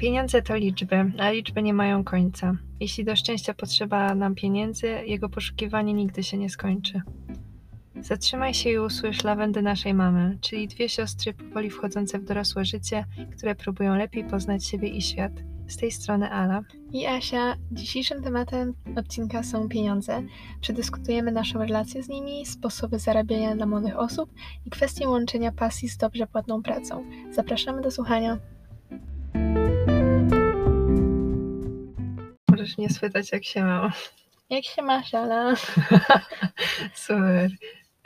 Pieniądze to liczby, a liczby nie mają końca. Jeśli do szczęścia potrzeba nam pieniędzy, jego poszukiwanie nigdy się nie skończy. Zatrzymaj się i usłysz lawendy naszej mamy, czyli dwie siostry powoli wchodzące w dorosłe życie, które próbują lepiej poznać siebie i świat. Z tej strony Ala. I Asia, dzisiejszym tematem odcinka są pieniądze. Przedyskutujemy naszą relację z nimi, sposoby zarabiania dla młodych osób i kwestię łączenia pasji z dobrze płatną pracą. Zapraszamy do słuchania. Możesz mnie spytać, jak się mam. Jak się masz, Ala? Super.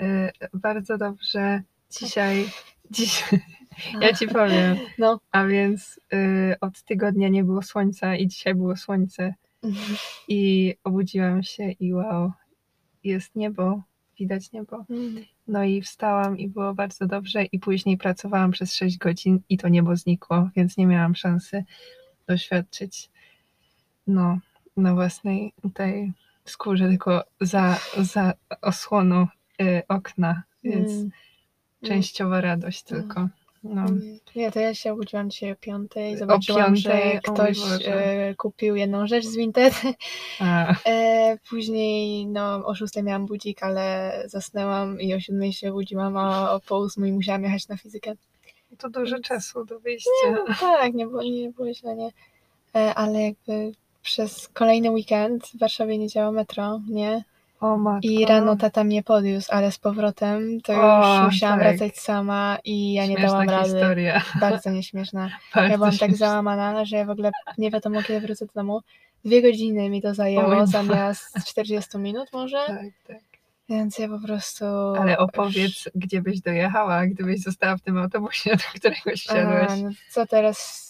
Y, bardzo dobrze. Dzisiaj, dziś, ja ci powiem. No. A więc y, od tygodnia nie było słońca i dzisiaj było słońce. I obudziłam się i wow, jest niebo, widać niebo. No i wstałam i było bardzo dobrze i później pracowałam przez 6 godzin i to niebo znikło, więc nie miałam szansy doświadczyć no, na własnej tej skórze, tylko za, za osłoną y, okna, więc Mm. częściowa radość tylko. No. Mm. Nie, to ja się obudziłam dzisiaj o piątej, zobaczyłam, piątej? O że mój ktoś e, kupił jedną rzecz z Vinted. E, później no, o 6 miałam budzik, ale zasnęłam i o 7 się budziłam, a o po 8 musiałam jechać na fizykę. to dużo Więc- czasu do wyjścia. No, tak, nie było, nie było źle, nie. E, ale jakby przez kolejny weekend w Warszawie nie działa metro, nie? O matko. I rano tata mnie podniósł, ale z powrotem to O, już musiałam tak. wracać sama i ja nie Śmieszna dałam rady. historia. Bardzo nieśmieszna. Bardzo Ja byłam tak śmieszna. załamana, że ja w ogóle nie wiadomo kiedy wrócę do domu. Dwie godziny mi to O zajęło mój zamiast 40 minut może, Tak, tak. więc ja po prostu... Ale opowiedz, gdzie byś dojechała, gdybyś została w tym autobusie, do którego wsiadłeś. A, no co teraz...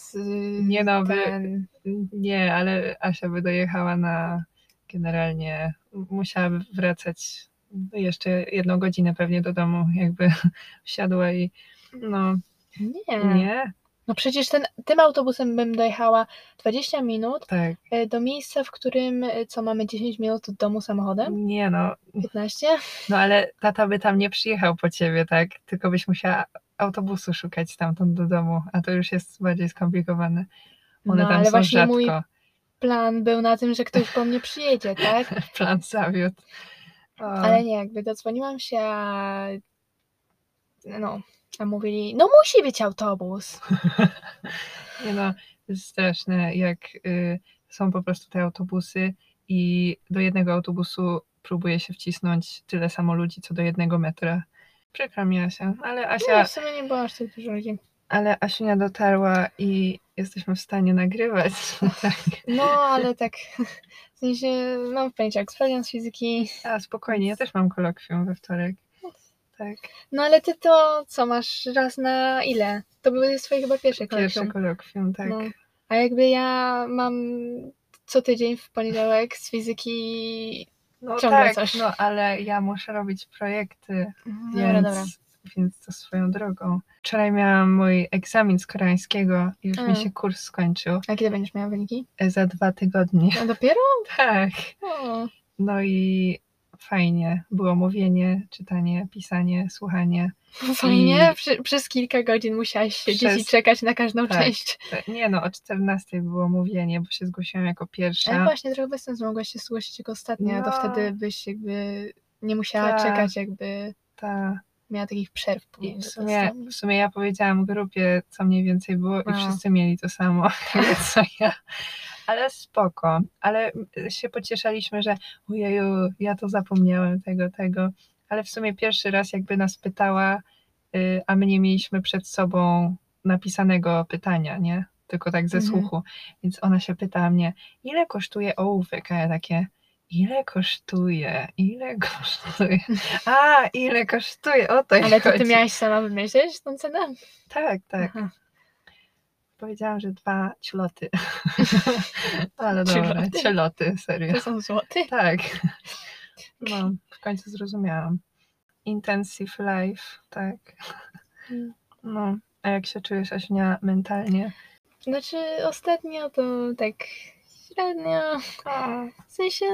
Nie no, ten- nie, ale Asia by dojechała na generalnie, musiałaby wracać jeszcze jedną godzinę pewnie do domu, jakby wsiadła i no Nie. nie, No przecież ten, tym autobusem bym dojechała 20 minut tak, e, do miejsca, w którym e, co mamy 10 minut od domu samochodem? nie no, 15? no ale tata by tam nie przyjechał po ciebie, tak, tylko byś musiała autobusu szukać stamtąd do domu, a to już jest bardziej skomplikowane. One No tam ale są właśnie rzadko. mój plan był na tym, że ktoś po mnie przyjedzie, tak? Plan zawiódł. O, Ale nie, jakby dodzwoniłam się, a no, a mówili, no musi być autobus. Nie no, jest straszne, jak y, są po prostu te autobusy i do jednego autobusu próbuje się wcisnąć tyle samo ludzi, co do jednego metra. Przykro mi Asia, ale Asia, Nie, w sumie nie było aż tak dużo ludzi. ale Asiunia dotarła i jesteśmy w stanie nagrywać. tak. No, ale tak, w sensie mam w sprawdzian z fizyki. A spokojnie, ja też mam kolokwium we wtorek. Tak, No ale ty to co, masz raz na ile? To były twoje chyba pierwsze pierwsze kolekcje. kolokwium, tak. No. A jakby ja mam co tydzień w poniedziałek z fizyki. No ciągle tak, coś. no ale ja muszę robić projekty, Dobra, więc, dobra. więc to swoją drogą. Wczoraj miałam mój egzamin z koreańskiego i już mi A. się kurs skończył A kiedy będziesz miała wyniki? za dwa tygodnie. A dopiero? Tak. O, No i fajnie. Było mówienie, czytanie, pisanie, słuchanie. fajnie. Przy, przez kilka godzin musiałaś siedzieć i Przez- czekać na każdą tak. część. Te- Nie no, o 14 było mówienie, bo się zgłosiłam jako Ale pierwsza. właśnie trochę bez sensu mogłaś się zgłosić jako ostatnia, to No. wtedy byś jakby nie musiała Tak. czekać, jakby Ta. miała takich przerw. I w sumie, w sumie ja powiedziałam grupie, co mniej więcej było i A. wszyscy mieli to samo, co ja. Ale spoko. Ale się pocieszaliśmy, że ojeju, ja to zapomniałem tego, tego. Ale w sumie pierwszy raz jakby nas pytała, y, a my nie mieliśmy przed sobą napisanego pytania, nie? Tylko tak ze Mhm. słuchu. Więc ona się pytała mnie, ile kosztuje ołówek? A ja takie, ile kosztuje? Ile kosztuje? A, ile kosztuje? O to Ale to ty miałaś sama wymyśleć tą cenę? Tak, tak. Aha. Powiedziałam, że dwa ciuloty. Ale dobra, Ciuloty? ciuloty, serio. To są złoty? Tak. No, w końcu zrozumiałam. Intensive life, tak. Mm. No, a jak się czujesz, Aśnia, mentalnie? Znaczy ostatnio to tak średnio, w sensie,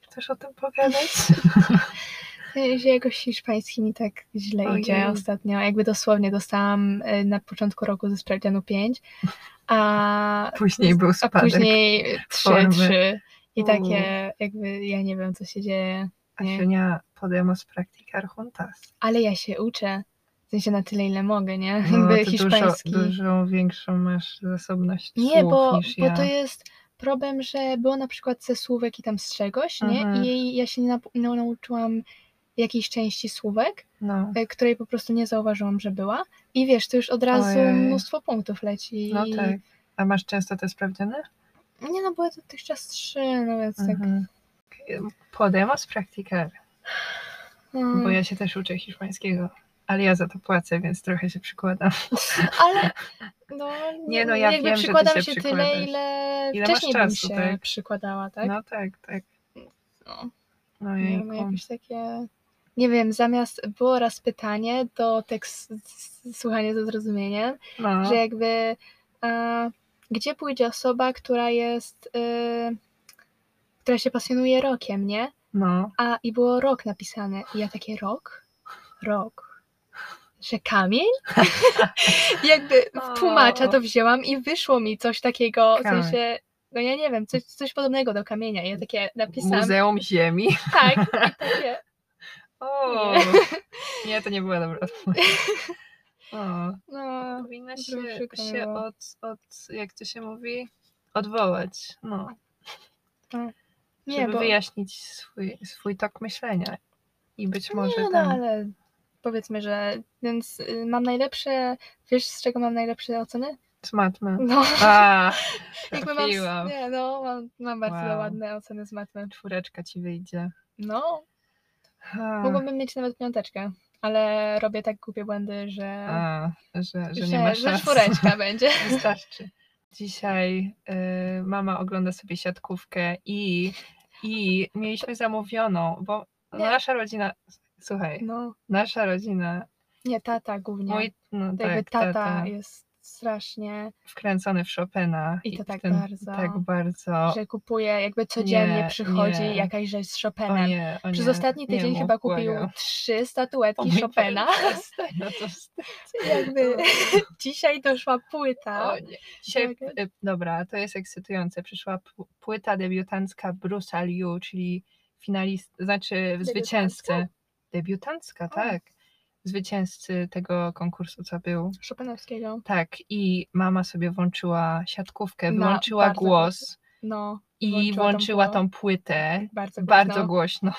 chcesz o tym pogadać? sensie jakoś hiszpański mi tak źle Ojej. idzie ostatnio. Jakby dosłownie dostałam y, na początku roku ze sprawdzianu 5, a, Później był a spadek. później trzy, formy. trzy. I U. takie jakby, ja nie wiem, co się dzieje. nie. Asiunia, podemos practicar juntas. Ale ja się uczę. W sensie na tyle, ile mogę, nie? No, Jakby to dużo, hiszpański. dużo większą masz zasobność Nie, słów bo, niż bo ja. to jest problem, że było na przykład ze słówek i tam z czegoś, nie? Mhm. I ja się nie no, nauczyłam jakiejś części słówek, No, e, której po prostu nie zauważyłam, że była. I wiesz, to już od razu Ojej. mnóstwo punktów leci. no tak. A masz często te sprawdziane? Nie no, były dotychczas trzy, no więc tak. Mhm. Podemos practicar, Mm. bo ja się też uczę hiszpańskiego. Ale ja za to płacę, więc trochę się przykładam. Ale no, Nie, no, ja wiem, że ty przykładam się się tyle, ile, Ile wcześniej masz bym czasu, się tak? przykładała, tak? No tak, tak. No. No jejku. jakieś takie. Nie wiem, zamiast było raz pytanie, to tekst słuchanie ze zrozumieniem, No, że jakby e, gdzie pójdzie osoba, która jest, e, która się pasjonuje rokiem, nie? no. A i było rok napisane. I ja takie rok? Rok. Że kamień? jakby w tłumacza to wzięłam i wyszło mi coś takiego, w sensie, no ja nie wiem, coś, coś podobnego do kamienia. I ja takie napisałam. Muzeum Ziemi. Tak, i takie, O, Nie. nie, to nie była dobra odpowiedź. O, no, powinna się, się od, od, jak to się mówi, odwołać. No, nie, żeby bo... wyjaśnić swój, swój tok myślenia. I być może Nie, no, ten... ale powiedzmy, że więc y, mam najlepsze, wiesz z czego mam najlepsze oceny? Z matmy. No, A, jakby mam, nie, no, mam, mam bardzo Wow. ładne oceny z matmy. Czwóreczka ci wyjdzie. No, Mogłabym mieć nawet piąteczkę, ale robię tak głupie błędy, że, a, że, że że, nie ma że szans. czwóreczka będzie. Wystarczy. Dzisiaj y, mama ogląda sobie siatkówkę i, i mieliśmy zamówioną, bo Nie. nasza rodzina, słuchaj, No, nasza rodzina, nie, tata głównie. mój no, jakby tak, tata, tata jest strasznie, wkręcony w Chopina. I to tak ten, bardzo. Tak bardzo. że kupuje, jakby codziennie Nie, przychodzi nie. jakaś rzecz z O Chopinem. nie, o Przez ostatni tydzień chyba kupił błagam. trzy O statuetki mój Chopina. No to. Jakby dzisiaj doszła płyta. O nie. Dzisiaj, Tak. y, dobra, to jest ekscytujące. Przyszła płyta debiutancka Bruce'a Liu, czyli finalist, znaczy zwycięzcy. Debiutancka, tak. Zwycięzcy tego konkursu, co był. Chopinowskiego. Tak, i mama sobie włączyła siatkówkę, wyłączyła bardzo głos No, i włączyła tą włączyła płytę. tą płytę bardzo bardzo głośno. głośno.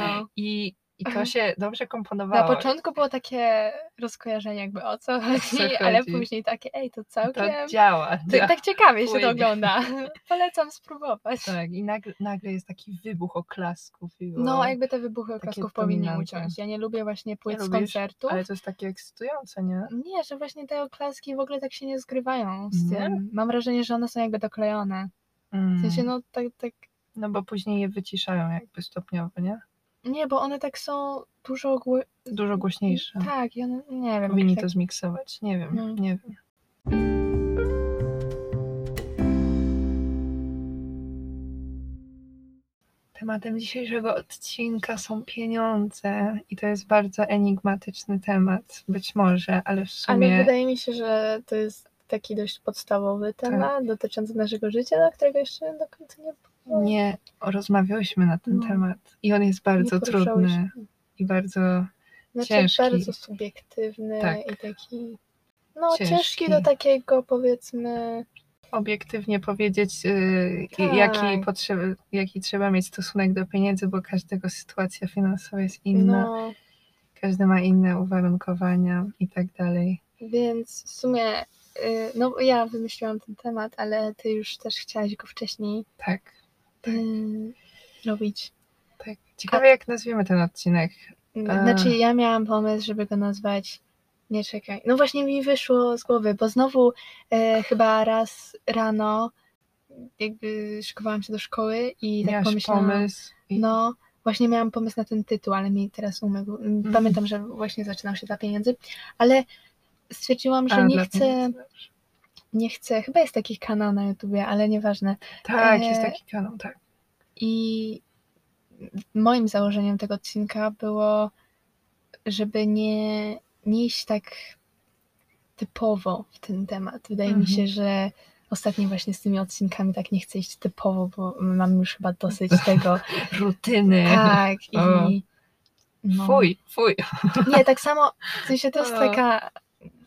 No. I, I to się dobrze Na komponowało. początku było takie rozkojarzenie jakby o co chodzi, co ale chodzi. później takie, ej, to To całkiem... działa. To, działa. tak ciekawie się to ogląda. Polecam spróbować. Tak, i nagle, nagle jest taki wybuch oklasków. I No, jakby te wybuchy oklasków powinny uciąć. Ja nie lubię właśnie płyt z lubisz? koncertów. Ale to jest takie ekscytujące, nie? Nie, że właśnie te oklaski w ogóle tak się nie zgrywają z tym. Mam wrażenie, że one są jakby doklejone. Mm. W sensie, no tak, tak... No bo później je wyciszają jakby stopniowo, nie? Nie, bo one tak są dużo... Gło... Dużo głośniejsze. Tak, i one, nie wiem. Powinni jakoś to zmiksować. Nie wiem, No. nie wiem. Tematem dzisiejszego odcinka są pieniądze i to jest bardzo enigmatyczny temat, być może, ale w sumie Ale wydaje mi się, że to jest taki dość podstawowy Tak. temat dotyczący naszego życia, do którego jeszcze do końca nie, nie rozmawiałyśmy na ten No. temat i on jest bardzo trudny i bardzo Znaczy ciężki. bardzo subiektywny Tak. i taki... No Ciężki. ciężki do takiego powiedzmy... obiektywnie powiedzieć, yy, Tak. jaki, potrzeby, jaki trzeba mieć stosunek do pieniędzy, bo każdego sytuacja finansowa jest inna, No, każdy ma inne uwarunkowania i tak dalej. więc w sumie... y, No ja wymyśliłam ten temat, ale ty już też chciałaś go wcześniej Tak, y, robić. tak. Ciekawe, jak nazwiemy ten odcinek. A. Znaczy, ja miałam pomysł, żeby go nazwać. Nie czekaj. No właśnie mi wyszło z głowy, bo znowu e, chyba raz rano jakby szykowałam się do szkoły i tak Miałaś pomyślałam. pomysł. I... No, właśnie miałam pomysł na ten tytuł, ale mi teraz umył. Mhm. Pamiętam, że właśnie zaczynał się dla pieniędzy, ale stwierdziłam, że A, nie chcę, pieniędzy. Nie chcę, chyba jest taki kanał na YouTubie, ale nieważne. Tak, jest E, taki kanał, tak. I moim założeniem tego odcinka było, żeby nie, nie iść tak typowo w ten temat. Wydaje mi Mhm. się, że ostatnio właśnie z tymi odcinkami tak nie chcę iść typowo, bo mam już chyba dosyć tego. Rutyny. Tak, O. i no. Fuj, fuj. Nie, tak samo, w sensie to jest O. taka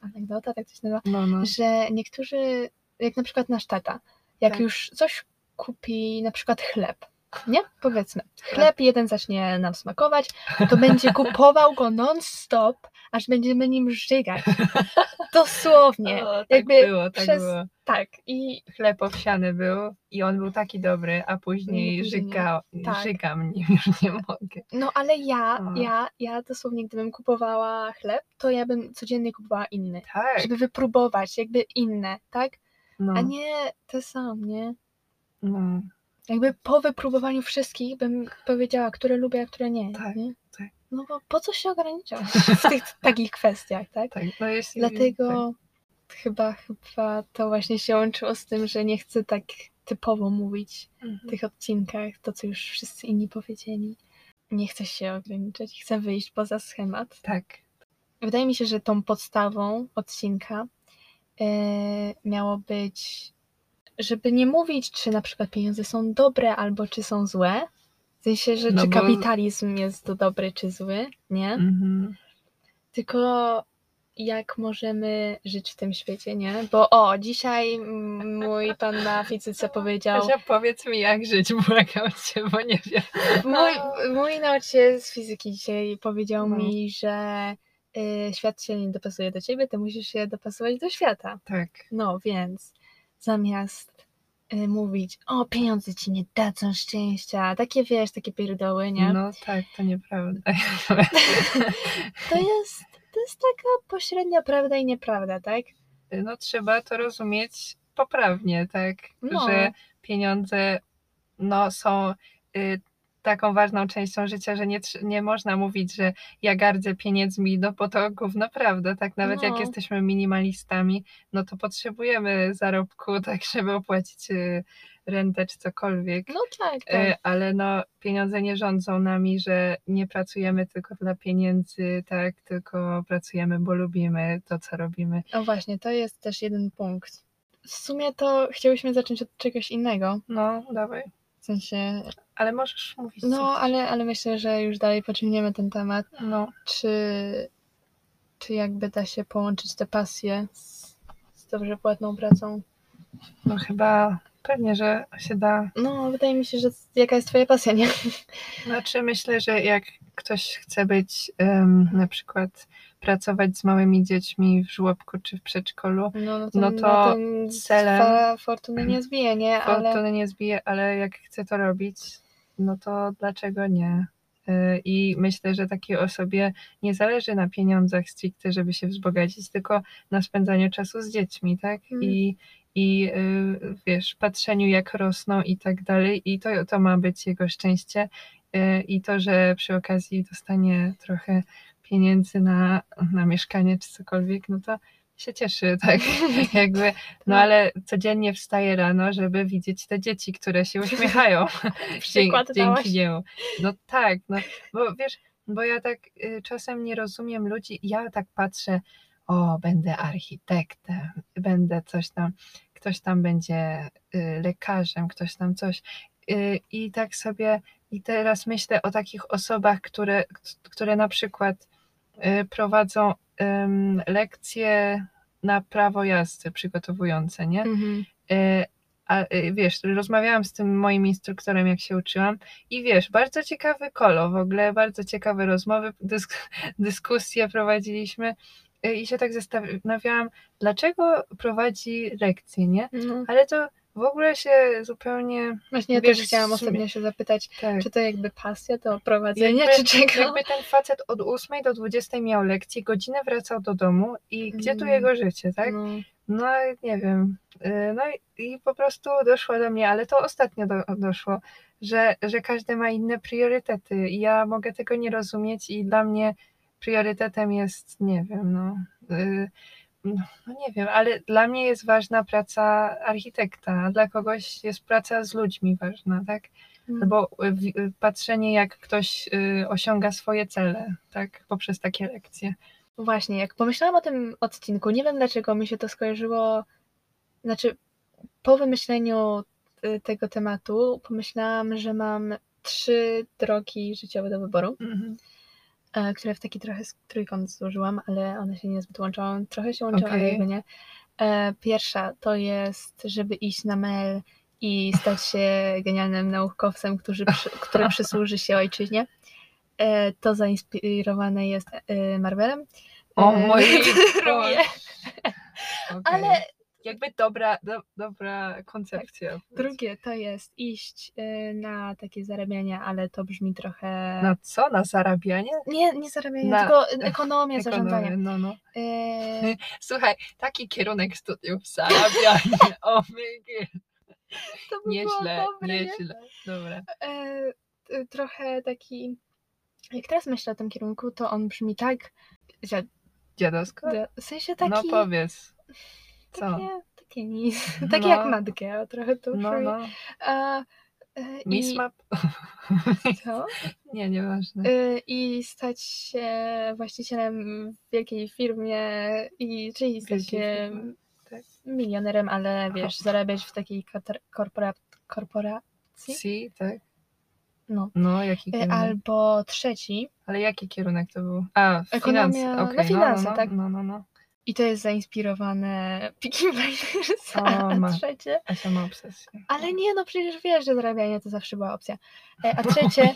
anegdota, tak się nazywa, No, no. że niektórzy, jak na przykład nasz tata, jak Tak. już coś kupi, na przykład chleb, nie? Powiedzmy, chleb jeden zacznie nam smakować, to będzie kupował go non-stop, aż będziemy nim żygać. Dosłownie. O, tak jakby było, tak przez- było. Tak, i Chleb owsiany był i on był taki dobry, a później Nie, żyga, Tak. żygam nim, już nie mogę. no ale ja, O. ja, ja dosłownie, gdybym kupowała chleb, to ja bym codziennie kupowała inny. Tak, Żeby wypróbować, jakby inne, tak? no, A nie te sam, nie? no, Jakby po wypróbowaniu wszystkich bym powiedziała, które lubię, a które nie. Tak, nie? tak. No bo po co się ograniczać w tych takich kwestiach, tak? tak, no jeśli... Dlatego chyba, chyba to właśnie się łączyło z tym, że nie chcę tak typowo mówić tak. Mhm. w tych odcinkach, to co już wszyscy inni powiedzieli. Nie chcę się ograniczać, chcę wyjść poza schemat. Tak, Wydaje mi się, że tą podstawą odcinka e, miało być, żeby nie mówić, czy na przykład pieniądze są dobre albo czy są złe. W sensie, że No czy bo- kapitalizm jest to dobry czy zły, nie? mhm. Tylko jak możemy żyć w tym świecie, nie? Bo o, dzisiaj mój pan na fizyce powiedział, Kasia, powiedz mi jak żyć, błagam cię, bo nie wiem. mój, mój nauczyciel z fizyki dzisiaj powiedział No. mi, że y, świat się nie dopasuje do ciebie, ty musisz się dopasować do świata. Tak, No więc zamiast mówić, o pieniądze ci nie dadzą szczęścia, takie wiesz, takie pierdoły, nie? no tak, to nieprawda. To jest, to jest taka pośrednia prawda i nieprawda, tak? no trzeba to rozumieć poprawnie, tak, No. że pieniądze no, są y, taką ważną częścią życia, że nie, nie można mówić, że ja gardzę pieniędzmi, no bo to gówno prawda, tak, nawet jak No. jesteśmy minimalistami, no to potrzebujemy zarobku, tak, żeby opłacić y, rentę czy cokolwiek. No tak, tak. E, Ale no, pieniądze nie rządzą nami, że nie pracujemy tylko dla pieniędzy, tak, tylko pracujemy, bo lubimy to, co robimy. O właśnie, to jest też jeden punkt. W sumie to chciałyśmy zacząć od czegoś innego. No, dawaj. W sensie, Ale możesz mówić. no ale, ale myślę, że już dalej pociągniemy ten temat. No, Czy, czy jakby da się połączyć te pasje z, z dobrze płatną pracą? no chyba pewnie, że się da. No, wydaje mi się, że jaka jest twoja pasja, nie? Znaczy, myślę, że jak ktoś chce być em, na przykład pracować z małymi dziećmi w żłobku czy w przedszkolu, No, no to, No no to celem- fortuny nie zbije, nie? Ale fortuny nie zbije, ale jak chce to robić, no to dlaczego nie? Y, I myślę, że takiej osobie nie zależy na pieniądzach stricte, żeby się wzbogacić, tylko na spędzaniu czasu z dziećmi, tak? Mm. I, i y, wiesz, patrzeniu jak rosną i tak dalej. I to, to ma być jego szczęście. Y, I to, że przy okazji dostanie trochę pieniędzy na, na mieszkanie czy cokolwiek, no to się cieszy, tak? Jakby, no Tak. ale codziennie wstaje rano, żeby widzieć te dzieci, które się uśmiechają dzięki, dzięki niemu. No tak, no bo wiesz, bo ja tak y, czasem nie rozumiem ludzi, ja tak patrzę, o, będę architektem, będę coś tam, ktoś tam będzie y, lekarzem, ktoś tam coś. Y, I tak sobie, i teraz myślę o takich osobach, które, które na przykład y, prowadzą lekcje na prawo jazdy przygotowujące, nie? Mhm. E, A e, wiesz, rozmawiałam z tym moim instruktorem, jak się uczyłam, i wiesz, bardzo ciekawy kolo, w ogóle bardzo ciekawe rozmowy, dysk dyskusje prowadziliśmy e, i się tak zastanawiałam, dlaczego prowadzi lekcje, nie? No. Ale to w ogóle się zupełnie. Właśnie ja też chciałam ostatnio się zapytać, Tak. czy to jakby pasja do prowadzenia, Jakby- czy czego? Jakby ten facet od 8 do 20 miał lekcje, godzinę wracał do domu i gdzie tu Mm. jego życie, tak? No. No nie wiem. Y, No i, i po prostu doszło do mnie, ale to ostatnio do, doszło, że, że każdy ma inne priorytety i ja mogę tego nie rozumieć i dla mnie priorytetem jest, nie wiem, no, y, no, no nie wiem, ale dla mnie jest ważna praca architekta, a dla kogoś jest praca z ludźmi ważna, tak? Albo y, w- y, patrzenie, jak ktoś y, osiąga swoje cele, tak? Poprzez takie lekcje. Właśnie, jak pomyślałam o tym odcinku, nie wiem dlaczego mi się to skojarzyło, znaczy po wymyśleniu y, tego tematu pomyślałam, że mam trzy drogi życiowe do wyboru, Mhm. E, które w taki trochę trójkąt złożyłam, ale one się niezbyt łączą. Trochę się łączą, ale Okej. jakby nie. E, Pierwsza to jest, żeby iść na mail i stać się genialnym naukowcem, który, który przysłuży się ojczyźnie. E, To zainspirowane jest Marvelem. O mój Lubię. Okej. Ale Jakby dobra, do, dobra koncepcja. drugie to jest iść e, na takie zarabianie, ale to brzmi trochę... Na co? Na zarabianie? Nie, nie zarabianie, Na- tylko ekonomię, zarządzanie. No, no. E, Słuchaj, taki kierunek studiów, zarabianie, omg. to by Nieźle, dobre, nie? nieźle. Dobra. e, t- trochę taki. Jak teraz myślę o tym kierunku, to on brzmi tak. zia- Dziadowsko? W sensie taki. No powiedz. Co? Takie, takie nic. No. Takie jak matkę, a trochę to No, no. A, e, i- Mismap? Co? Nie, nieważne. E, I stać się właścicielem w wielkiej firmie, i czyli stać Wielkiej się tak. milionerem, ale wiesz, zarabiać w takiej korpora- korporacji. Si, tak? No. No, jaki E, kierunek? Albo trzeci, Ale jaki kierunek to był? A, Ekonomia- finanse. no, finanse, no, no, tak. No, no, no. I to jest zainspirowane Peaky Blinders, O, a ma- trzecie... Asia ma obsesję. Ale nie, no przecież wiesz, że zarabianie to zawsze była opcja. E, A trzecie...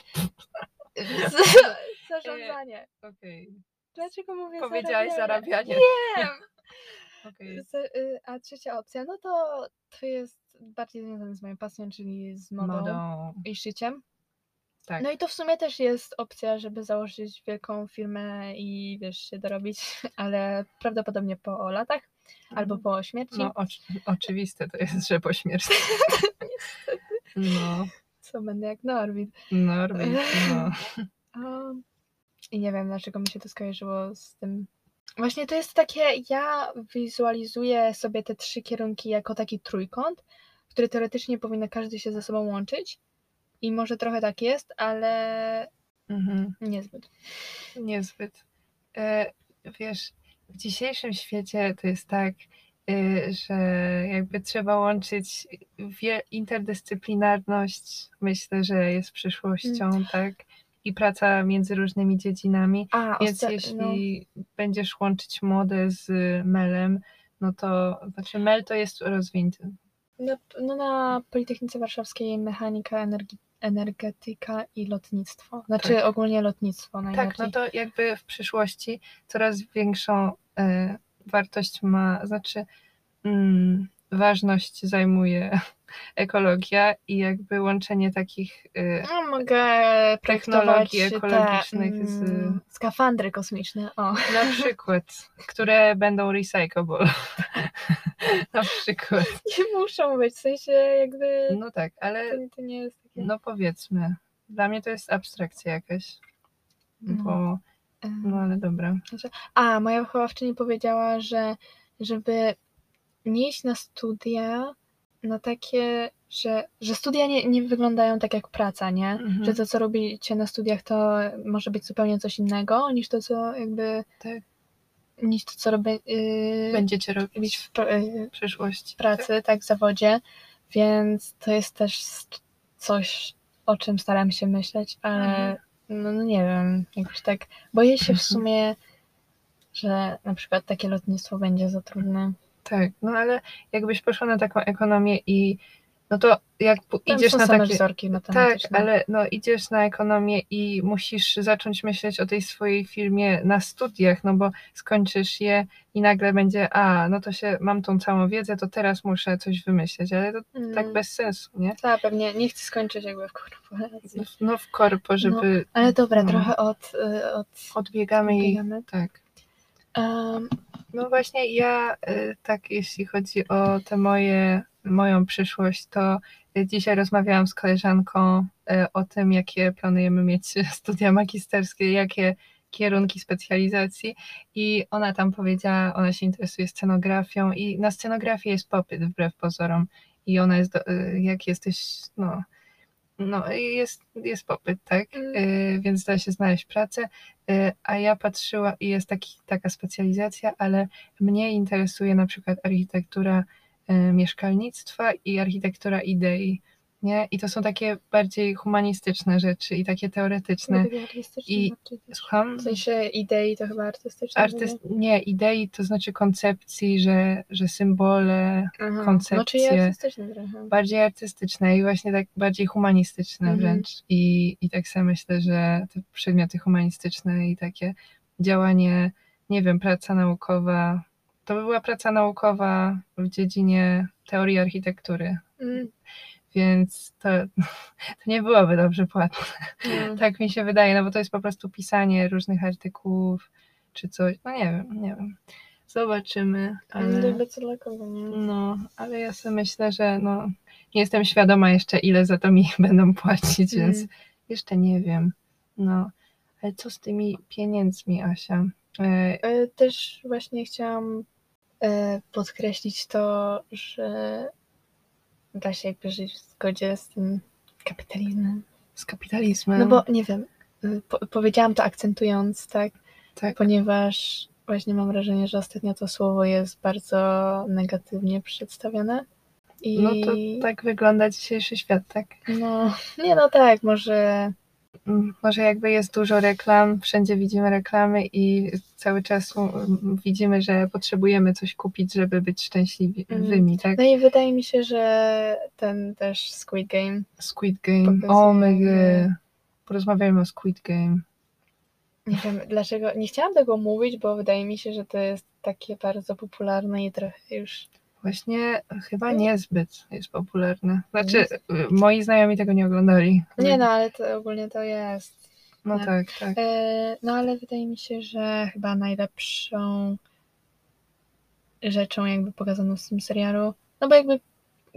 Zarządzanie. Okej. Dlaczego mówię Powiedziałaś zarabianie. Nie! Okej. Z- y, A trzecia opcja, no to to jest bardziej związane z moją pasją, czyli z modą, Modą. i szyciem. Tak. No i to w sumie też jest opcja, żeby założyć wielką firmę i wiesz, się dorobić, ale prawdopodobnie po latach albo po śmierci. No, oczy- oczywiste to jest, że po śmierci. No, Co będę jak Norwid. Norwid, no. Um, I nie wiem, dlaczego mi się to skojarzyło z tym. Właśnie to jest takie, ja wizualizuję sobie te trzy kierunki jako taki trójkąt, który teoretycznie powinno każdy się ze sobą łączyć. I może trochę tak jest, ale Mhm. niezbyt. Niezbyt. E, wiesz, w dzisiejszym świecie to jest tak, e, że jakby trzeba łączyć interdyscyplinarność, myślę, że jest przyszłością, tak? I praca między różnymi dziedzinami. A, Więc jeśli będziesz łączyć modę z melem, no to znaczy mel to jest rozwinięty. no, na, no na Politechnice Warszawskiej mechanika, energi- energetyka i lotnictwo. Znaczy Tak. ogólnie lotnictwo Tak, najbardziej. no to jakby w przyszłości coraz większą e, wartość ma, znaczy mm, ważność zajmuje ekologia i jakby łączenie takich e, No, mogę Technologii ekologicznych te, z- mm, skafandry kosmiczne. O. na przykład, które będą recyclable. na przykład. Nie muszą być, w sensie jakby No tak, ale to, to nie jest. No powiedzmy, dla mnie to jest abstrakcja jakaś. Bo, Em, no ale dobra. A, moja wychowawczyni powiedziała, że żeby nie iść na studia, na takie, że, że studia nie, nie wyglądają tak jak praca, nie? Mhm. Że to, co robicie na studiach, to może być zupełnie coś innego niż to, co jakby... Tak. Niż to, co robię... Yy, Będziecie robić w, yy, w przyszłości. pracy, tak, w zawodzie, więc to jest też coś, o czym staram się myśleć, ale Mhm. no, no nie wiem, jakoś tak boję się w Mhm. sumie, że na przykład takie lotnictwo będzie za trudne. Tak, no ale jakbyś poszła na taką ekonomię i no to jak Tam idziesz na takie... wzorki Tak, ale no idziesz na ekonomię i musisz zacząć myśleć o tej swojej firmie na studiach, no bo skończysz je i nagle będzie, a no to się, mam tą całą wiedzę, to teraz muszę coś wymyśleć, ale to Mm, tak bez sensu, nie? Tak, pewnie nie chcę skończyć jakby w korporacji. No w korpo, żeby Ale dobra, no. trochę od... y, od odbiegamy i odbiegamy. tak. Um, No właśnie ja y, tak jeśli chodzi o te moje, moją przyszłość, to dzisiaj rozmawiałam z koleżanką y, o tym, jakie planujemy mieć studia magisterskie, jakie kierunki specjalizacji. I ona tam powiedziała, ona się interesuje scenografią i na scenografię jest popyt wbrew pozorom. I ona jest, do, y, jak jesteś, no, no jest, jest popyt, tak, Mm. y, więc da się znaleźć pracę, a ja patrzyła i jest taki, taka specjalizacja, ale mnie interesuje na przykład architektura e, mieszkalnictwa i architektura idei. Nie? I to są takie bardziej humanistyczne rzeczy i takie teoretyczne. I-. Słucham? W sensie idei to chyba artystyczne. Artyst... Nie, idei to znaczy koncepcji, że, że symbole, Aha. No koncepcje. artystyczne trochę. bardziej artystyczne i właśnie tak bardziej humanistyczne Mhm. wręcz. I, I tak sobie myślę, że te przedmioty humanistyczne i takie działanie, nie wiem, praca naukowa, to by była praca naukowa w dziedzinie teorii architektury, Mm, więc to, to nie byłoby dobrze płatne. no. Tak mi się wydaje, no bo to jest po prostu pisanie różnych artykułów czy coś, no nie wiem, nie wiem. Zobaczymy, Ale? No, ale ja sobie myślę, że no, nie jestem świadoma jeszcze, ile za to mi będą płacić, Mm. więc jeszcze nie wiem. No, ale co z tymi pieniędzmi, Asia? E, E, Też właśnie chciałam podkreślić to, że da się jakby żyć w zgodzie z tym kapitalizmem. z kapitalizmem. No bo nie wiem, y, po, powiedziałam to akcentując, tak? tak, Ponieważ właśnie mam wrażenie, że ostatnio to słowo jest bardzo negatywnie przedstawione. I no to tak wygląda dzisiejszy świat, tak? no, nie no tak, może Może jakby jest dużo reklam, wszędzie widzimy reklamy i cały czas mm, widzimy, że potrzebujemy coś kupić, żeby być szczęśliwymi, tak? No i wydaje mi się, że ten też Squid Game Squid Game, Pokazuje, o my Porozmawiajmy o Squid Game. Nie wiem dlaczego, nie chciałam tego mówić, bo wydaje mi się, że to jest takie bardzo popularne i trochę już. Właśnie chyba niezbyt jest popularne. Znaczy, y, moi znajomi tego nie oglądali. Nie no, ale to ogólnie to jest. No tak, tak. E, no ale wydaje mi się, że chyba najlepszą rzeczą jakby pokazaną w tym serialu, no bo jakby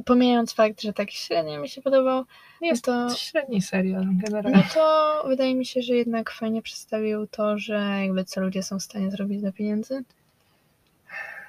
pomijając fakt, że tak średnio mi się podobał, Jest to- to średni serial no generalnie. to wydaje mi się, że jednak fajnie przedstawił to, że jakby co ludzie są w stanie zrobić dla pieniędzy.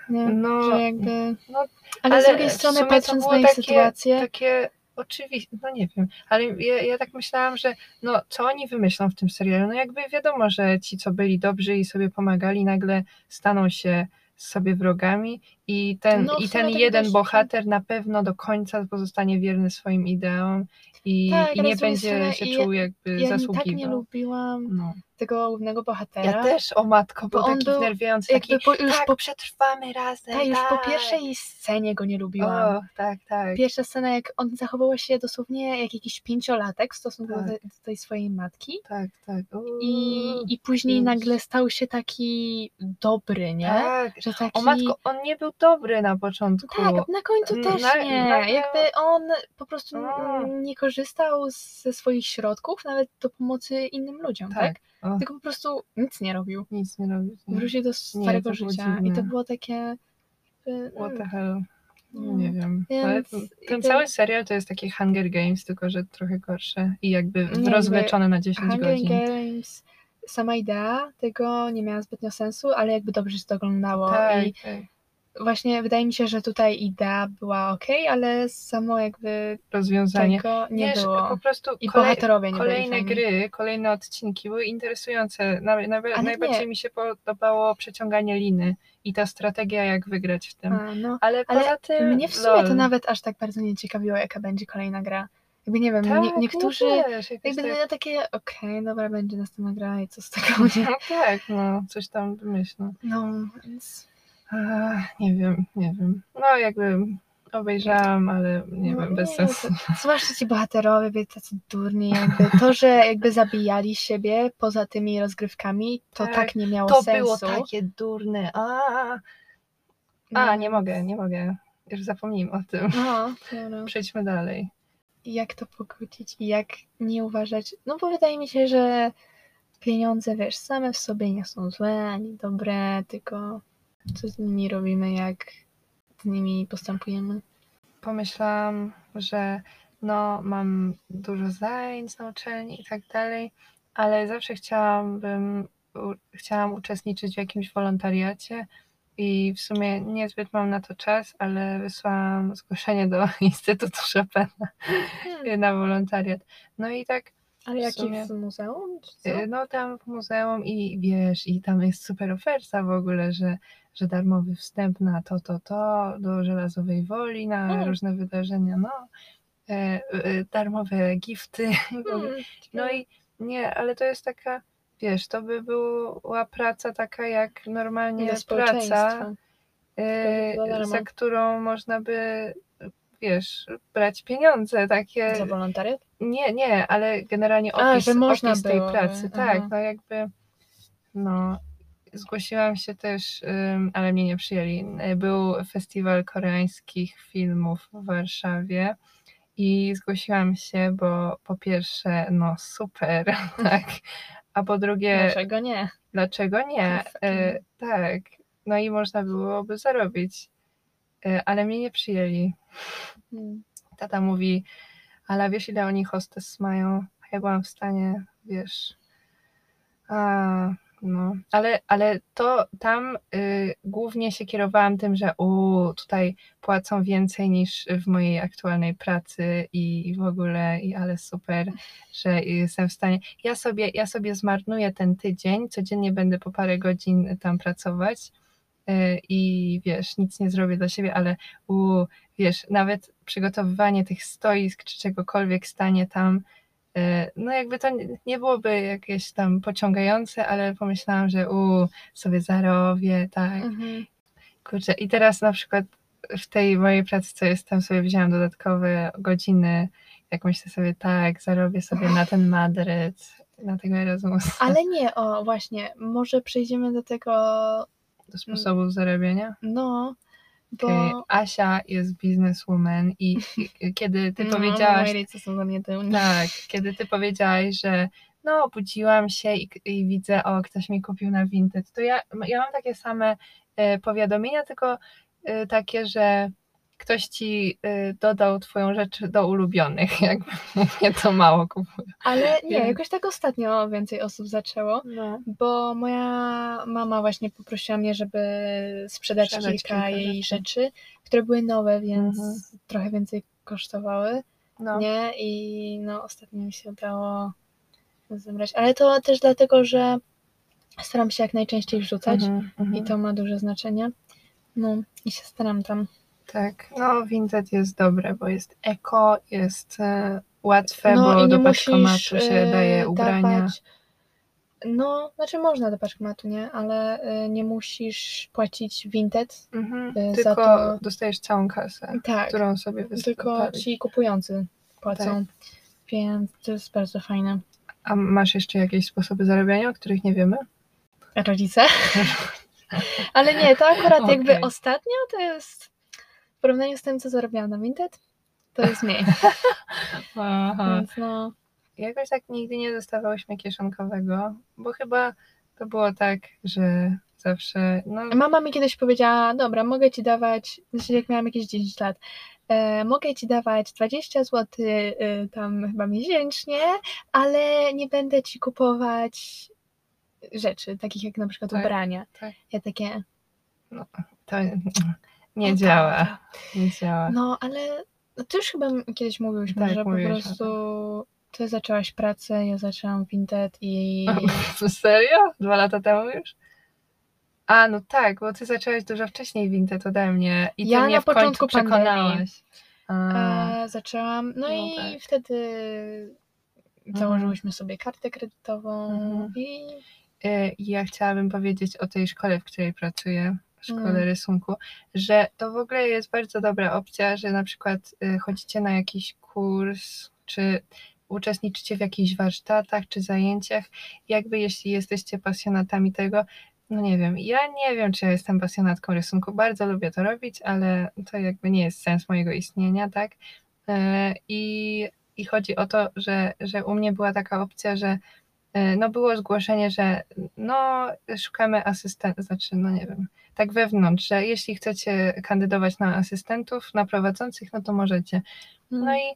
Nie? No, że jakby. no, ale, z ale drugiej w strony, patrząc na ich takie- sytuację, Takie oczywiste, no nie wiem, ale ja, ja tak myślałam, że no co oni wymyślą w tym serialu? No jakby wiadomo, że ci, co byli dobrzy i sobie pomagali, nagle staną się sobie wrogami i ten, No, i ten jeden bohater na pewno do końca pozostanie wierny swoim ideom i, Tak, i nie będzie się ja- czuł jakby ja tak nie zasługiwał. lubiłam no. tego głównego bohatera. Ja też, o matko, był Bo on taki był wnerwiający, taki, po, już, tak, po, przetrwamy razem, ta, już po tak. pierwszej scenie go nie lubiłam. O, tak, tak. Pierwsza scena, jak on zachowywał się dosłownie jak jakiś pięciolatek w stosunku Tak. do, do tej swojej matki. Tak, tak. I, Uuu, I później pięć. nagle stał się taki dobry, nie? Tak. Że taki... O matko, on nie był dobry na początku. Tak, na końcu N- też na- nie. nagle- Jakby on po prostu nie korzystał ze swoich środków nawet do pomocy innym ludziom, tak? Tak. Tylko po prostu nic nie robił. nic nie robić. nie. Wrócił do Nie, starego było życia. I to było takie... jakby, What the mm, hell? No, Nie wiem. więc ten, ten cały serial to jest taki Hunger Games, tylko że trochę gorsze i jakby jakby rozwleczone na 10 Hunger godzin. Games, sama idea tego nie miała zbytnio sensu, ale jakby dobrze się to oglądało. Tak, I tak. Właśnie wydaje mi się, że tutaj idea była ok, ale samo jakby Rozwiązanie. tego nie Wiesz, było. po prostu I kolej, bohaterowie nie kolejne gry, kolejne odcinki były interesujące. Naj, najbardziej nie. mi się podobało przeciąganie liny i ta strategia, jak wygrać w tym. A, no. Ale, Ale poza tym. Mnie w sumie lol. to nawet aż tak bardzo nie ciekawiło, jaka będzie kolejna gra. Jakby nie wiem, tak, nie, niektórzy też, jakoś jakby tak, no, takie, okej, dobra, będzie następna gra i co z tego, nie? no tak, no, coś tam wymyślą. No, więc... Nie wiem, nie wiem. No jakby obejrzałam, ale nie no, wiem, bez sensu. to- Zwłaszcza ci bohaterowie byli tacy durni, jakby to, że jakby zabijali siebie poza tymi rozgrywkami, to tak, Tak, nie miało To sensu. było takie durne. A, a No, nie mogę, nie mogę. Już zapomnijmy o tym. No, dobra. Przejdźmy dalej. jak to pogodzić i jak nie uważać. No bo wydaje mi się, że pieniądze, wiesz, same w sobie nie są złe ani dobre, tylko co z nimi robimy, jak z nimi postępujemy. Pomyślałam, że no, mam dużo zajęć na uczelni i tak dalej, ale zawsze chciałabym, u, chciałam uczestniczyć w jakimś wolontariacie i w sumie niezbyt mam na to czas, ale wysłałam zgłoszenie do Instytutu Chopina Hmm. na wolontariat. No i tak Ale w jaki sumie. w muzeum? Y, No tam w muzeum i wiesz, i tam jest super oferta w ogóle, że, że darmowy wstęp na to, to, to, do Żelazowej Woli, na Mm. różne wydarzenia, no. E, e, darmowe gifty. Hmm, No i nie, ale to jest taka, wiesz, to by była praca taka jak normalnie praca, e, za którą można by, wiesz, brać pieniądze takie. Za wolontariat? Nie, nie, ale generalnie A, opis, że można opis tej pracy, aha. tak, no jakby, no, zgłosiłam się też, ale mnie nie przyjęli. Był festiwal koreańskich filmów w Warszawie i zgłosiłam się, bo po pierwsze, no super, tak, a po drugie, Dlaczego nie? dlaczego nie? Y, tak, no i można byłoby zarobić, ale mnie nie przyjęli. Hmm. Tata mówi, ale wiesz ile oni hostes mają? Ja byłam w stanie, wiesz, a, no, ale, ale to tam y, głównie się kierowałam tym, że u, tutaj płacą więcej niż w mojej aktualnej pracy i, i w ogóle, i ale super, że jestem w stanie, ja sobie, ja sobie zmarnuję ten tydzień, codziennie będę po parę godzin tam pracować, y, i wiesz, nic nie zrobię dla siebie, ale u, wiesz, nawet przygotowywanie tych stoisk czy czegokolwiek stanie tam, y, no jakby to nie- nie byłoby jakieś tam pociągające, ale pomyślałam, że u, sobie zarobię, tak, Mhm. kurczę. I teraz na przykład w tej mojej pracy, co jest tam, sobie wzięłam dodatkowe godziny, jak myślę sobie, tak, zarobię sobie na ten Madryt, na tego Erasmusa, Ale nie, o właśnie, może przejdziemy do tego, do sposobów zarabiania. no, bo... Okej, Asia jest bizneswoman i, kiedy ty no, powiedziałaś, rodzice są za mnie tak, kiedy ty powiedziałaś, że no obudziłam się i, i widzę, o ktoś mi kupił na Vinted, to ja, ja mam takie same e, powiadomienia, tylko e, takie, że ktoś ci e, dodał twoją rzecz do ulubionych, jakby mnie to mało kupuje. Ale nie, jakoś tak ostatnio więcej osób zaczęło, No. bo moja mama właśnie poprosiła mnie, żeby sprzedać, Sprzedać kilka, kilka jej rzeczy. rzeczy, które były nowe, więc Mhm. trochę więcej kosztowały, No. nie? I no ostatnio mi się udało zebrać, ale to też dlatego, że staram się jak najczęściej wrzucać Mhm, mhm. i to ma duże znaczenie. No i się staram tam. Tak, no Vinted jest dobre, bo jest eko, jest e, łatwe, No bo do paczkomatu się e, daje ubrania. dawać. No, znaczy można do paczkomatu, nie? Ale e, nie musisz płacić Vinted. Mhm. za Tylko to- dostajesz całą kasę, Tak, którą sobie tylko wystawisz. ci kupujący płacą. Tak. Więc to jest bardzo fajne. A masz jeszcze jakieś sposoby zarabiania, o których nie wiemy? Rodzice? Ale nie, to akurat jakby Okej. ostatnio to jest porównaniu z tym, co zarabiałam na Vinted, to jest mniej. Aha. Więc no, Jakoś tak nigdy nie dostawałyśmy kieszonkowego, bo chyba to było tak, że zawsze, no Mama mi kiedyś powiedziała, dobra, mogę ci dawać, znaczy jak miałam jakieś 10 lat, e, mogę ci dawać 20 zł e, tam chyba miesięcznie, ale nie będę ci kupować rzeczy, takich jak na przykład Tak, ubrania. tak. Ja takie, to nie no działa, dobra. nie działa. No, ale no, to już chyba kiedyś mówiłyśmy, Tak, że po o prostu ty zaczęłaś pracę, ja zaczęłam Vinted i... Serio? Dwa lata temu już? A, no tak, bo ty zaczęłaś dużo wcześniej Vinted ode mnie i ty Ja mnie na w początku przekonałaś. A, E, zaczęłam, no, No i tak. wtedy Mhm. założyłyśmy sobie kartę kredytową Mhm. i y, ja chciałabym powiedzieć o tej szkole, w której pracuję, szkole Mm. rysunku, że to w ogóle jest bardzo dobra opcja, że na przykład y, chodzicie na jakiś kurs, czy uczestniczycie w jakichś warsztatach, czy zajęciach, jakby jeśli jesteście pasjonatami tego, no nie wiem, ja nie wiem, czy ja jestem pasjonatką rysunku, bardzo lubię to robić, ale to jakby nie jest sens mojego istnienia, tak? E, I, i chodzi o to, że, że u mnie była taka opcja, że no było zgłoszenie, że no szukamy asystenta, znaczy no nie wiem, tak wewnątrz, że jeśli chcecie kandydować na asystentów, na prowadzących, no to możecie. Mm. No i,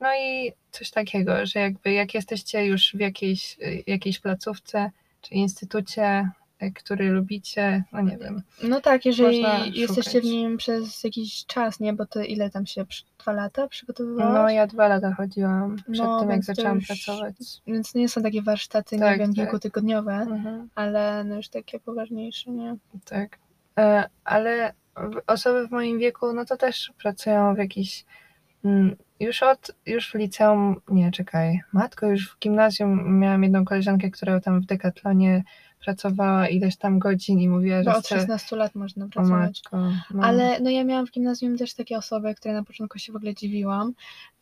no i coś takiego, że jakby jak jesteście już w jakiejś, jakiejś placówce czy instytucie, e, który lubicie, no nie wiem. No tak, jeżeli jesteście w nim przez jakiś czas, nie? Bo to ile tam się, dwa lata przygotowywałaś? No ja dwa lata chodziłam przed No, tym, jak zaczęłam już- pracować. Więc nie są takie warsztaty, Tak, nie wiem, tak. kilkutygodniowe, Mhm. ale no już takie poważniejsze, nie? Tak. E, ale osoby w moim wieku, no to też pracują w jakiś. mm, Już od, już w liceum, nie czekaj, matko, już w gimnazjum miałam jedną koleżankę, która tam w Decathlonie pracowała ileś tam godzin i mówiła, że Bo od chce... 16 lat można O pracować. matko, no. Ale no ja miałam w gimnazjum też takie osoby, które na początku się w ogóle dziwiłam,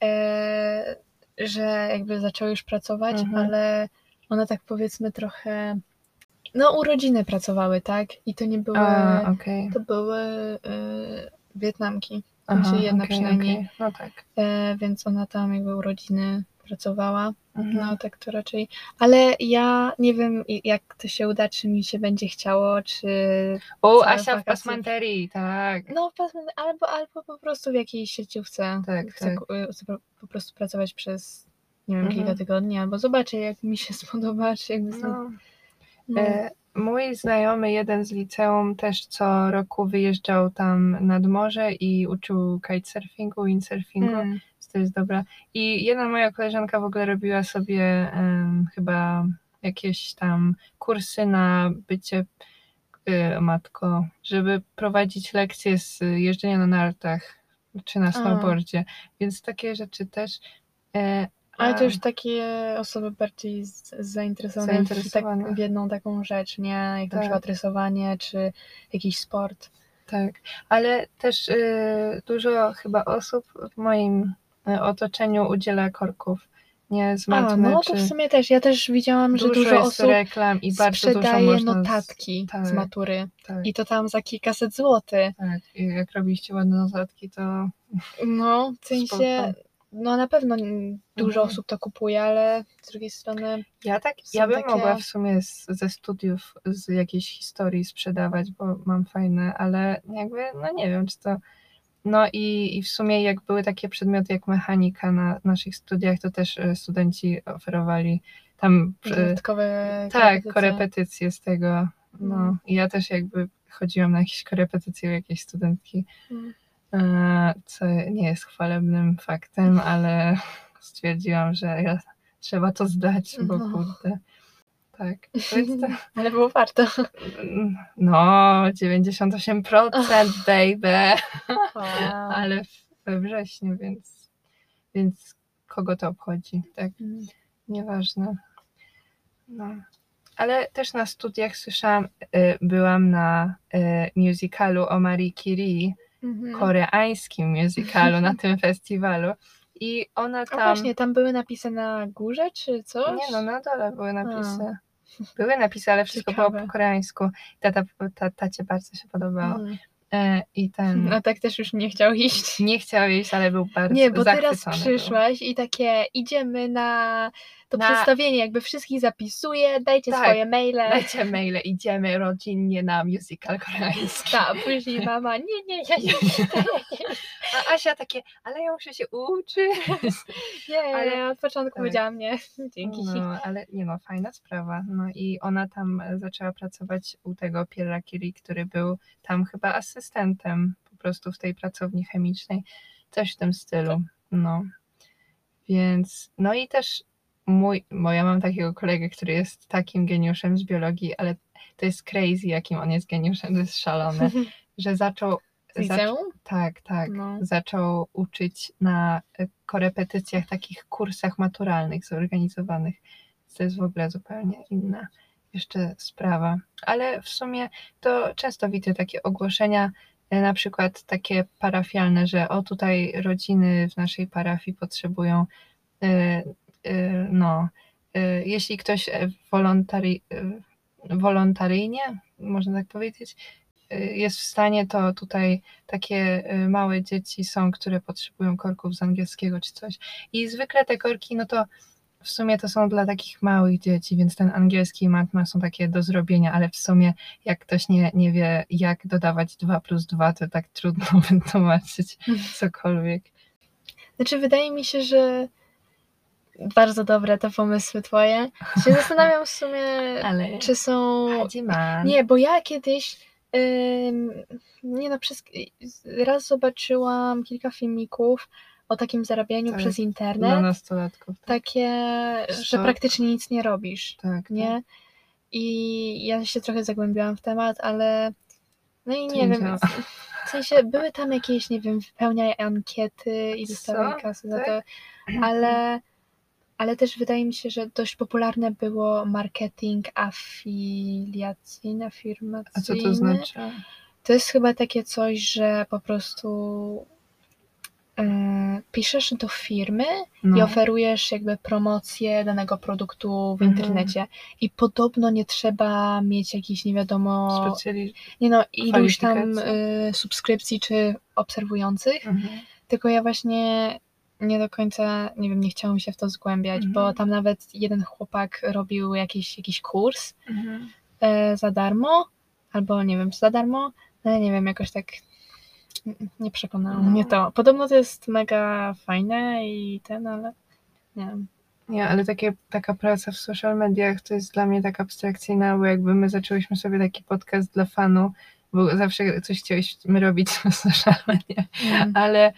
e, że jakby zaczęły już pracować, Mhm. ale one tak powiedzmy trochę, no urodziny pracowały, tak? I to nie były, A, okej. to były e, Wietnamki, Aha, sensie jedna okej, przynajmniej. okej. No tak. e, więc ona tam jakby urodziny pracowała. Mhm. No tak to raczej. Ale ja nie wiem jak to się uda, czy mi się będzie chciało, czy o, Asia w pasmanterii, tak. no pasmy- albo, albo po prostu w jakiejś sieciówce Tak, chcę, tak. ku- chcę po- prostu pracować przez nie wiem, Mhm. kilka tygodni, albo zobaczę jak mi się spodoba, czy jakby. No. no. E, mój znajomy, jeden z liceum, też co roku wyjeżdżał tam nad morze i uczył kitesurfingu, windsurfingu, Mm. To jest dobra. I jedna moja koleżanka w ogóle robiła sobie em, chyba jakieś tam kursy na bycie y, matko, żeby prowadzić lekcje z jeżdżenia na nartach czy na snowboardzie, więc takie rzeczy też. E, Ale a- to już takie osoby bardziej zainteresowane, w, Zainteresowane. tak, w jedną taką rzecz, nie? Jak na Tak. przykład rysowanie, czy jakiś sport. Tak, ale też y, dużo chyba osób w moim otoczeniu udziela korków. Nie z A, matmy, no czy to w sumie też. Ja też widziałam, że dużo, dużo jest osób reklam i bardzo dużo sprzedaje można... z- notatki z tak. matury. Tak, I to tam za kilkaset złotych. tak. I jak robiliście ładne notatki, to No, w sensie, no na pewno dużo Mhm. osób to kupuje, ale z drugiej strony, ja tak, ja bym takie- mogła w sumie z, ze studiów z jakiejś historii sprzedawać, bo mam fajne, ale jakby, no nie wiem, czy to... No i, i w sumie jak były takie przedmioty jak mechanika na naszych studiach, to też y, studenci oferowali tam dodatkowe Tak, korepetycje. korepetycje z tego. No, Mm. i ja też jakby chodziłam na jakieś korepetycje u jakiejś studentki, Mm. e, co nie jest chwalebnym faktem, ale stwierdziłam, że ja, trzeba to zdać, bo No. kurde. Tak, to Ale było warto. no 98% baby, Wow. ale we wrześniu, więc, więc kogo to obchodzi, tak? Mm. Nieważne. No. Ale też na studiach słyszałam, y, byłam na y, musicalu o Marie Curie, Mhm. koreańskim musicalu na tym festiwalu. I ona A tam. właśnie, tam były napisy na górze, czy coś? Nie no, na dole były napisy. Były napisy, ale wszystko Ciekawe. było po koreańsku. Tata, ta, tacie bardzo się podobało. Mm. E, I ten. No tak też już nie chciał iść. Nie chciał iść, ale był bardzo Nie, bo teraz zachwycony był. przyszłaś i takie idziemy na to Na- przedstawienie, jakby wszystkich zapisuję, dajcie Tak, swoje maile. Dajcie maile, idziemy rodzinnie na musical koreański. Tak, później mama, nie, nie, ja nie chcę. A Asia takie, ale ja muszę się uczyć. Nie, Ale- od początku tak. powiedziałam nie. Dzięki. No, ale nie no, fajna sprawa. No i ona tam e, zaczęła pracować u tego Pierre'a Curie, który był tam chyba asystentem po prostu w tej pracowni chemicznej. Coś w tym stylu. No. Więc, no i też mój, bo ja mam takiego kolegę, który jest takim geniuszem z biologii, ale to jest crazy, jakim on jest geniuszem, to jest szalone, że zaczął liceum? tak, tak. No. Zaczął uczyć na e, korepetycjach, takich kursach maturalnych zorganizowanych. To jest w ogóle zupełnie inna jeszcze sprawa. Ale w sumie to często widzę takie ogłoszenia, e, na przykład takie parafialne, że o tutaj rodziny w naszej parafii potrzebują, e, no, jeśli ktoś wolontari, wolontaryjnie, można tak powiedzieć, jest w stanie, to tutaj takie y, małe dzieci są, które potrzebują korków z angielskiego czy coś. I zwykle te korki, no to w sumie to są dla takich małych dzieci, więc ten angielski i matma są takie do zrobienia, ale w sumie jak ktoś nie, nie wie, jak dodawać 2 plus 2, to tak trudno wytłumaczyć cokolwiek. Znaczy, wydaje mi się, że bardzo dobre te pomysły twoje. Się zastanawiam w sumie, Ale... czy są... Nie, bo ja kiedyś... nie no, przez... raz zobaczyłam kilka filmików o takim zarabianiu Tak, przez Dla internet. nastolatków. Tak, Takie, że praktycznie nic nie robisz, tak. nie? I ja się trochę zagłębiłam w temat, ale no i To nie nie wiem, w sensie były tam jakieś, nie wiem, wypełniaj ankiety i dostawaj Co? kasę za Tak? to, ale, ale też wydaje mi się, że dość popularne było marketing afiliacyjny, A afirmacyjny. co to znaczy? To jest chyba takie coś, że po prostu e, piszesz do firmy i No. oferujesz jakby promocję danego produktu w Mhm. internecie. I podobno nie trzeba mieć jakichś nie wiadomo, Specjali... nie no, iluś tam y, subskrypcji czy obserwujących, Mhm. tylko ja właśnie nie do końca, nie wiem, nie chciałam się w to zgłębiać, bo Mhm. tam nawet jeden chłopak robił jakiś, jakiś kurs Mhm. e, za darmo, albo nie wiem, czy za darmo, ale nie wiem, jakoś tak nie przekonało No. mnie to. Podobno to jest mega fajne i ten, ale nie wiem. Nie, ale takie, taka praca w social mediach to jest dla mnie tak abstrakcyjna, bo jakby my zaczęłyśmy sobie taki podcast dla fanu, bo zawsze coś chcieliśmy robić w social mediach, Mm. ale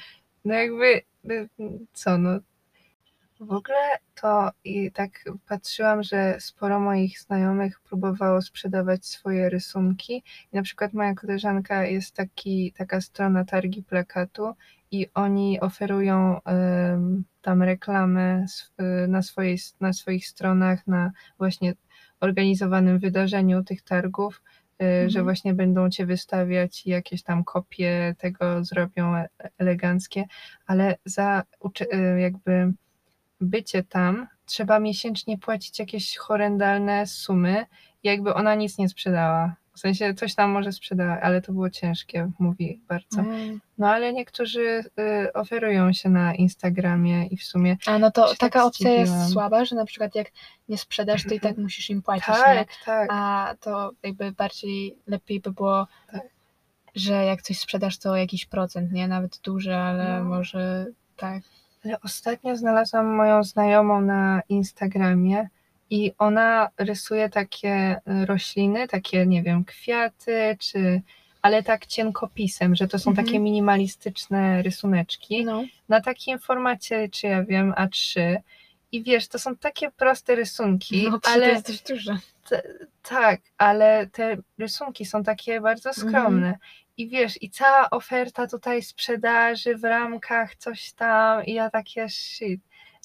no jakby co no. W ogóle to i tak patrzyłam, że sporo moich znajomych próbowało sprzedawać swoje rysunki. I na przykład moja koleżanka jest taki, taka strona targi plakatu i oni oferują em, tam reklamę sw- y, na, swojej, na swoich stronach na właśnie organizowanym wydarzeniu tych targów, y, że Mhm. właśnie będą cię wystawiać i jakieś tam kopie tego zrobią e- eleganckie, ale za y, jakby bycie tam trzeba miesięcznie płacić jakieś horrendalne sumy jakby ona nic nie sprzedała. W sensie coś tam może sprzedała, ale to było ciężkie, mówi bardzo. Mm. No ale niektórzy y, oferują się na Instagramie i w sumie A no to się taka tak opcja jest słaba, że na przykład jak nie sprzedasz, to i tak musisz im płacić, nie? tak, tak, A to jakby bardziej lepiej by było, Tak. że jak coś sprzedasz, to jakiś procent, nie? Nawet duży, ale No. może tak. Ale ostatnio znalazłam moją znajomą na Instagramie i ona rysuje takie y, rośliny, takie, nie wiem, kwiaty, czy, ale tak cienkopisem, że to są Mhm. takie minimalistyczne rysuneczki No. na takim formacie, czy ja wiem, A3. I wiesz, to są takie proste rysunki, No to ale jest dość duże. tak, ale te rysunki są takie bardzo Mhm. skromne. I wiesz, i cała oferta tutaj sprzedaży w ramkach, coś tam, i ja takie shit.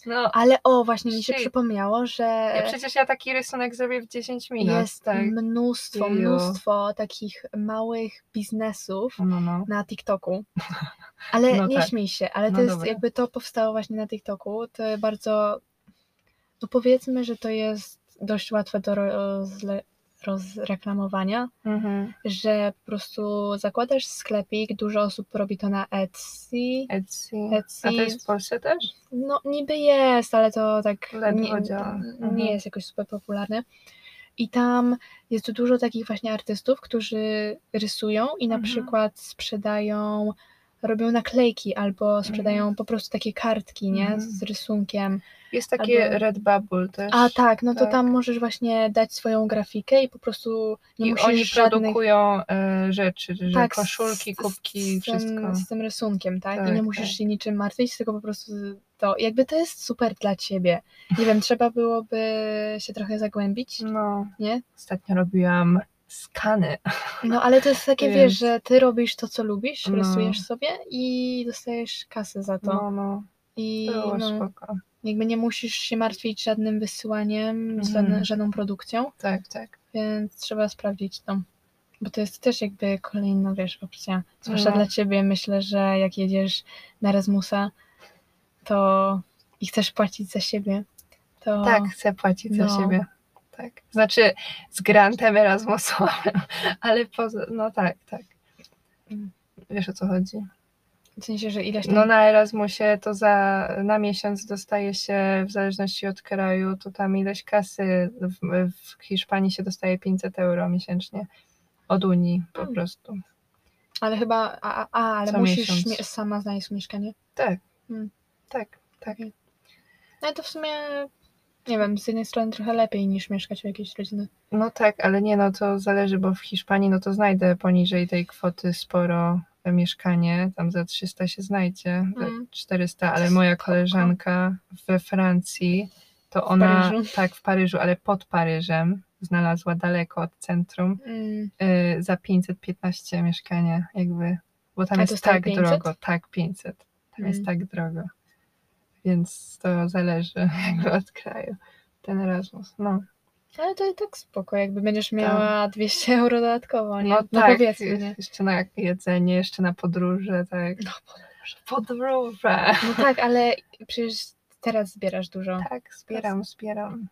No, Ale o, właśnie mi się Shit. przypomniało, że ja przecież ja taki rysunek zrobię w 10 minut. jest tak. mnóstwo, Jeju. mnóstwo takich małych biznesów No, no. na TikToku. Ale No nie tak. śmiej się, ale No to jest dobra. jakby to powstało właśnie na TikToku. To bardzo, no powiedzmy, że to jest dość łatwe do rozle, rozreklamowania, Mhm. że po prostu zakładasz sklepik, dużo osób robi to na Etsy. Etsy. Etsy. A to jest w Polsce też? No niby jest, ale to tak Ledwo nie, działa. nie Mhm. jest jakoś super popularne. I tam jest dużo takich właśnie artystów, którzy rysują i na Mhm. przykład sprzedają, robią naklejki albo sprzedają po prostu takie kartki, nie? Mhm. Z rysunkiem. Jest takie Albo- Redbubble też. A tak, no to tak. tam możesz właśnie dać swoją grafikę i po prostu nie I musisz oni żadnych... produkują e, rzeczy, że Tak, koszulki, kubki, z, tym, wszystko. z tym rysunkiem, tak? I Tak, nie musisz tak. się niczym martwić, tylko po prostu to, jakby to jest super dla ciebie. Nie wiem, trzeba byłoby się trochę zagłębić, No, nie? ostatnio robiłam skany. No ale to jest takie, Więc- wiesz, że ty robisz to, co lubisz, No. rysujesz sobie i dostajesz kasę za to. No, no, I to było no, spoko. Jakby nie musisz się martwić żadnym wysyłaniem, żadne, żadną produkcją, Tak, tak. więc trzeba sprawdzić to. Bo to jest też jakby kolejna, wiesz, opcja. Zwłaszcza No. dla ciebie, myślę, że jak jedziesz na Erasmusa, to i chcesz płacić za siebie, to Tak, chcę płacić za No. siebie. Tak. Znaczy z grantem Erasmusowym, ale poza, no tak, tak. Mm. Wiesz o co chodzi? W sensie, że ileś tam... No na Erasmusie to za na miesiąc dostaje się w zależności od kraju, to tam ileś kasy w, w Hiszpanii się dostaje 500 euro miesięcznie od Unii po Mm. prostu. Ale chyba, a, a ale Co musisz miesiąc. sama znaleźć mieszkanie. Tak, Mm. tak, tak. Ale to w sumie, nie wiem, z jednej strony trochę lepiej niż mieszkać u jakiejś rodziny. No tak, ale nie, no to zależy, bo w Hiszpanii no to znajdę poniżej tej kwoty sporo mieszkanie, tam za 300 się znajdzie, za Mm. 400, ale moja koleżanka we Francji, to ona, Paryżu? tak, w Paryżu, ale pod Paryżem, znalazła daleko od centrum, Mm. y, za 515 mieszkanie, jakby, bo tam A jest tak 500? drogo, tak 500, tam jest Mm. tak drogo, więc to zależy jakby od kraju, ten Erasmus, no. Ale to i tak spoko, jakby będziesz miała 200 euro dodatkowo, nie? No, no tak, powiedzmy, nie? jeszcze na jedzenie, jeszcze na podróże, tak. No, Podróże. no tak, ale przecież teraz zbierasz dużo. Tak, zbieram, zbieram.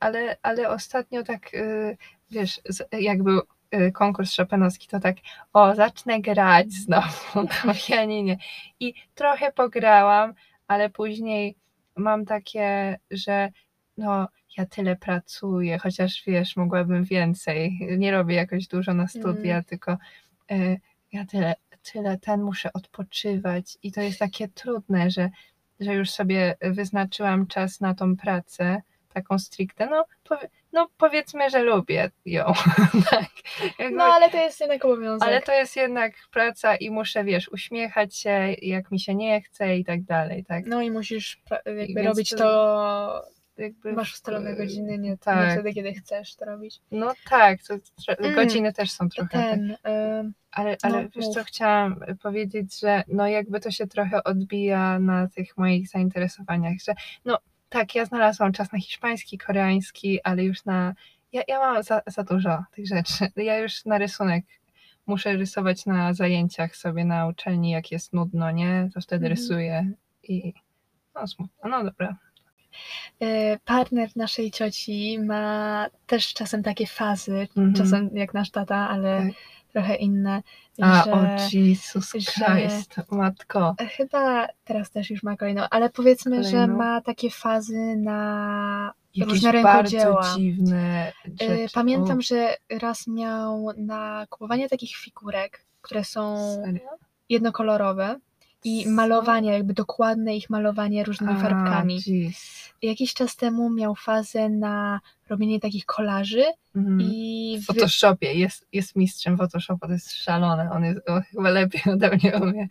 Ale, ale ostatnio tak, y, wiesz, jak był y, konkurs szopenowski, to tak, o, zacznę grać znowu na pianinie. I trochę pograłam, ale później mam takie, że no, ja tyle pracuję, chociaż wiesz, mogłabym więcej. Nie robię jakoś dużo na studia, Mm. tylko y, ja tyle, tyle ten muszę odpoczywać. I to jest takie trudne, że że już sobie wyznaczyłam czas na tą pracę, taką stricte, no, powie, no powiedzmy, że lubię ją. tak. Jakby, No ale to jest jednak obowiązek. ale to jest jednak praca i muszę, wiesz, uśmiechać się, jak mi się nie chce i tak dalej, tak. No i musisz jakby robić to- to, Jakby, masz ustalone godziny, nie, tak. nie wtedy, kiedy chcesz to robić. No tak, to, Mm. godziny też są trochę. tak. Ten, Ale, ale No, wiesz co, chciałam powiedzieć, że no jakby to się trochę odbija na tych moich zainteresowaniach, że no tak, ja znalazłam czas na hiszpański, koreański, ale już na, ja, ja mam za, za dużo tych rzeczy. Ja już na rysunek muszę rysować na zajęciach sobie na uczelni, jak jest nudno, nie? To wtedy Mhm. rysuję i no smutno, no dobra. Y, partner naszej cioci ma też czasem takie fazy, Mhm. czasem jak nasz tata, ale Tak. trochę inne, A, że o Jesus że- Christ, matko. chyba teraz też już ma kolejną, ale powiedzmy, że Kolejną? ma takie fazy na Jakieś różne bardzo dziwne Y, rzeczy. Pamiętam, O, że raz miał na kupowanie takich figurek, które są serio? jednokolorowe i Co? malowanie, jakby dokładne ich malowanie różnymi farbkami. jeez. Jakiś czas temu miał fazę na robienie takich kolaży Mhm. i W. Photoshopie jest, jest mistrzem Photoshopa, to jest szalone, on, jest, on chyba lepiej ode mnie umie.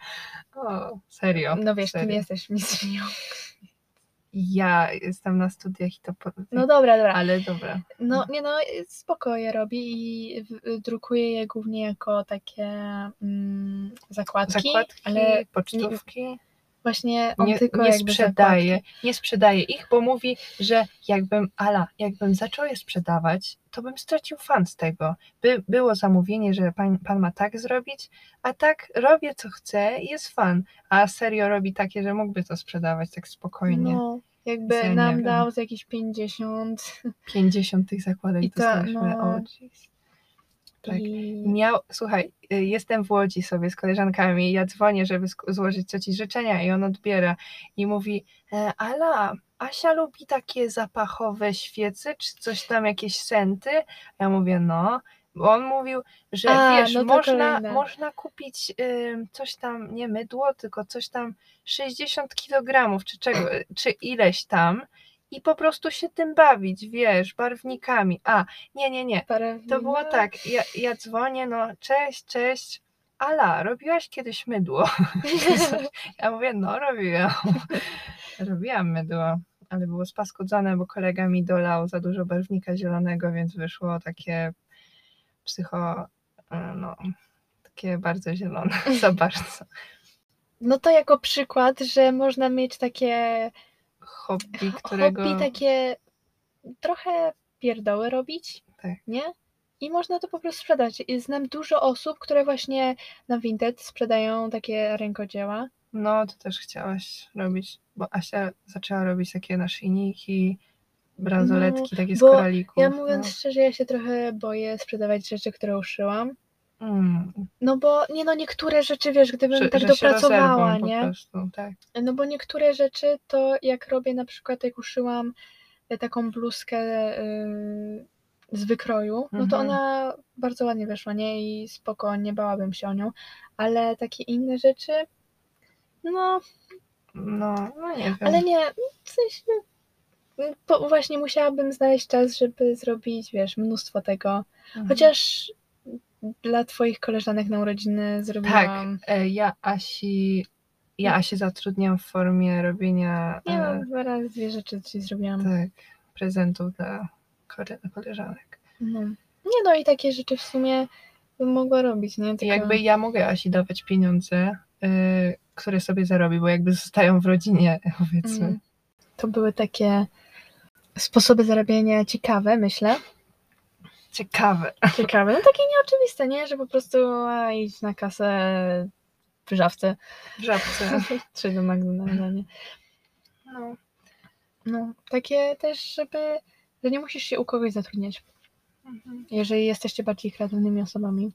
O, serio. No wiesz, ty serio. nie jesteś mistrzynią. Ja jestem na studiach i to... Po... No dobra, dobra. Ale dobra. No nie no, spoko je robi i drukuje je głównie jako takie mm, zakładki, Zakładki, ale pocztówki. Właśnie on Nie, tylko nie sprzedaje, zakładki. nie sprzedaje ich, bo mówi, że jakbym, ala, jakbym zaczął je sprzedawać, to bym stracił fan z tego. By, było zamówienie, że pan, pan ma tak zrobić, a tak robię co chcę i jest fan. A serio robi takie, że mógłby to sprzedawać tak spokojnie. No, jakby Ja nam dał z jakieś 50 50 tych zakładek I to, dostaliśmy. no. Tak. i Miał, słuchaj, y, jestem w Łodzi sobie z koleżankami, ja dzwonię, żeby złożyć cioci życzenia i on odbiera i mówi, e, Ala, Asia lubi takie zapachowe świece, czy coś tam, jakieś senty? Ja mówię, no, bo on mówił, że A, wiesz, no można, kolejne. można kupić ym, coś tam, nie mydło, tylko coś tam 60 kilogramów, czy czego, czy ileś tam i po prostu się tym bawić, wiesz, barwnikami. A, nie, nie, nie, to było tak, ja, ja dzwonię, no cześć, cześć. Ala, robiłaś kiedyś mydło? Ja mówię, no robiłam. Robiłam mydło, ale było spaskudzone, bo kolega mi dolał za dużo barwnika zielonego, więc wyszło takie psycho, no, takie bardzo zielone, za bardzo. No to jako przykład, że można mieć takie Hobby, którego... hobby, takie trochę pierdoły robić, Tak. nie? I można to po prostu sprzedać. I Znam dużo osób, które właśnie na Vinted sprzedają takie rękodzieła. No, to też chciałaś robić, bo Asia zaczęła robić takie naszyjniki, bransoletki, takie z No, koralików. Ja mówiąc szczerze, ja się trochę boję sprzedawać rzeczy, które uszyłam. No. mm, No bo nie no, niektóre rzeczy, wiesz, gdybym że, tak że dopracowała, nie? Po prostu, tak. No bo niektóre rzeczy to jak robię na przykład, jak uszyłam e, taką bluzkę y, z wykroju, no to Mhm. ona bardzo ładnie wyszła, nie? I spoko, nie bałabym się o nią. Ale takie inne rzeczy, no No, no nie wiem. Ale nie, w sensie, bo właśnie musiałabym znaleźć czas, żeby zrobić, wiesz, mnóstwo tego. Mhm. Chociaż dla twoich koleżanek na urodziny Tak, zrobiłam... e, ja Asi, ja Asi zatrudniam w formie robienia Nie e, dwa razy dwie rzeczy ci zrobiłam. tak, prezentów dla kole- koleżanek. No. Nie no i takie rzeczy w sumie bym mogła robić, nie? Tylko... jakby ja mogę Asi dawać pieniądze, e, które sobie zarobi, bo jakby zostają w rodzinie, powiedzmy. Mm. To były takie sposoby zarabiania ciekawe, myślę. Ciekawe. Ciekawe, no takie nieoczywiste, nie? Że po prostu a, iść na kasę w żabce, W żabce. czy do McDonalda, nie? No. No, takie też, żeby, że nie musisz się u kogoś zatrudniać, Mhm. jeżeli jesteście bardziej kreatywnymi osobami.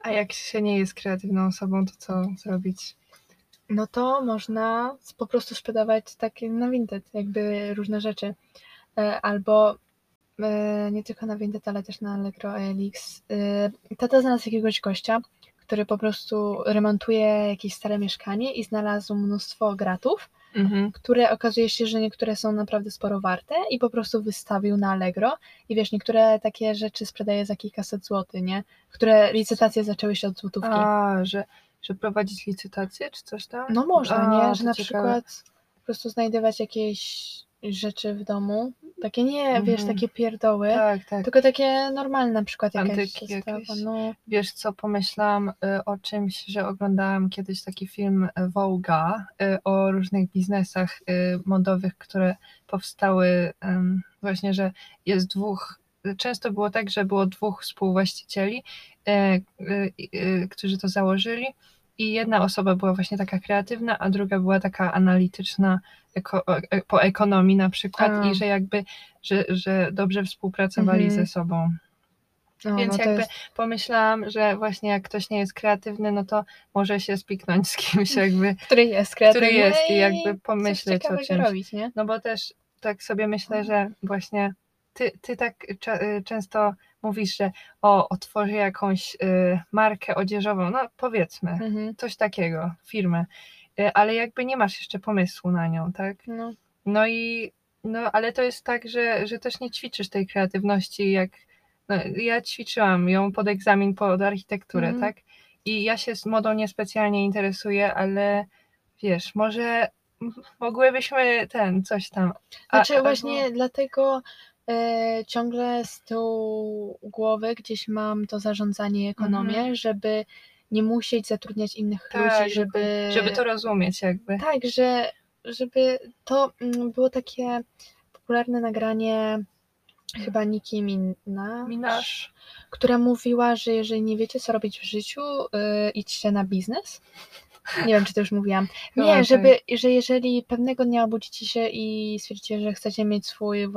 A jak się nie jest kreatywną osobą, to co zrobić? No to można po prostu sprzedawać takie na Vinted, jakby różne rzeczy. E, Albo nie tylko na Vinted, ale też na Allegro OLX. E, Tata znalazł jakiegoś gościa, który po prostu remontuje jakieś stare mieszkanie i znalazł mnóstwo gratów, Mhm. które okazuje się, że niektóre są naprawdę sporo warte i po prostu wystawił na Allegro. I wiesz, niektóre takie rzeczy sprzedaje za kilkaset złotych, nie? Które licytacje zaczęły się od złotówki. A, że, że prowadzić licytację, czy coś tam? No można, A, nie? Że na ciekawe. przykład po prostu znajdować jakieś rzeczy w domu. Takie nie, wiesz, Mhm. takie pierdoły, Tak, tak. tylko takie normalne, na przykład jakaś Antyki zestawa, jakieś. no. Wiesz co, pomyślałam y, o czymś, że oglądałam kiedyś taki film y, Vogue'a y, o różnych biznesach y, modowych, które powstały właśnie, że jest dwóch, często było tak, że było dwóch współwłaścicieli, y, y, y, którzy to założyli i jedna osoba była właśnie taka kreatywna, a druga była taka analityczna eko, e, po ekonomii na przykład A. i że jakby, że, że dobrze współpracowali Mhm. ze sobą. no Więc no jakby jest, pomyślałam, że właśnie jak ktoś nie jest kreatywny, no to może się spiknąć z kimś jakby, który jest kreatywny który jest i jakby pomyśleć o czymś. robić, nie? No bo też tak sobie myślę, że właśnie ty, ty tak y, często mówisz, że o, otworzę jakąś y, markę odzieżową, no powiedzmy, Mhm. coś takiego, firmę, y, ale jakby nie masz jeszcze pomysłu na nią, tak? No. No i no, ale to jest tak, że, że też nie ćwiczysz tej kreatywności, jak no, ja ćwiczyłam ją pod egzamin pod architekturę, Mhm. tak? I ja się z modą niespecjalnie interesuję, ale wiesz, może mogłybyśmy ten, coś tam. a- Znaczy albo- właśnie dlatego e, ciągle z tyłu głowy gdzieś mam to zarządzanie ekonomię, Mhm. żeby nie musieć zatrudniać innych Tak, ludzi, żeby... Żeby to rozumieć jakby. Tak, że żeby to mm, było takie popularne nagranie chyba Niki Minaj, Minasz. która mówiła, że jeżeli nie wiecie, co robić w życiu, yy, idźcie na biznes. Nie wiem, czy to już mówiłam. Chyba Nie, żeby, że jeżeli pewnego dnia obudzicie się i stwierdzicie, że chcecie mieć swój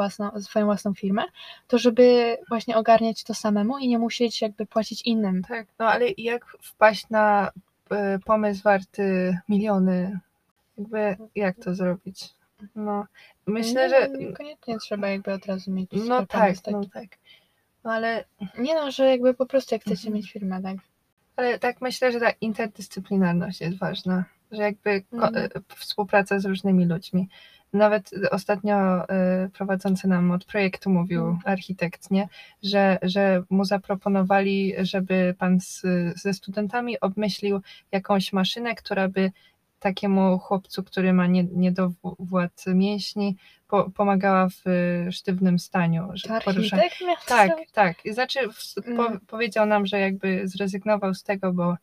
swoją własną firmę, to żeby właśnie ogarniać to samemu i nie musieć jakby płacić innym. Tak, no ale jak wpaść na e, pomysł warty miliony? Jakby jak to zrobić? No, myślę, że. Niekoniecznie trzeba jakby od razu mieć No tak, no tak. No ale, Nie no, że jakby po prostu jak chcecie Mhm. mieć firmę, tak? Ale tak myślę, że ta interdyscyplinarność jest ważna. Że jakby Mhm. e, współpraca z różnymi ludźmi. Nawet ostatnio e, prowadzący nam od projektu mówił Mhm. architekt, nie? Że, że mu zaproponowali, żeby pan z, ze studentami obmyślił jakąś maszynę, która by takiemu chłopcu, który ma nie, niedowład mięśni, po, pomagała w e, sztywnym staniu. że porusza- tak, zrobić? tak. Znaczy po, Mm. powiedział nam, że jakby zrezygnował z tego, bo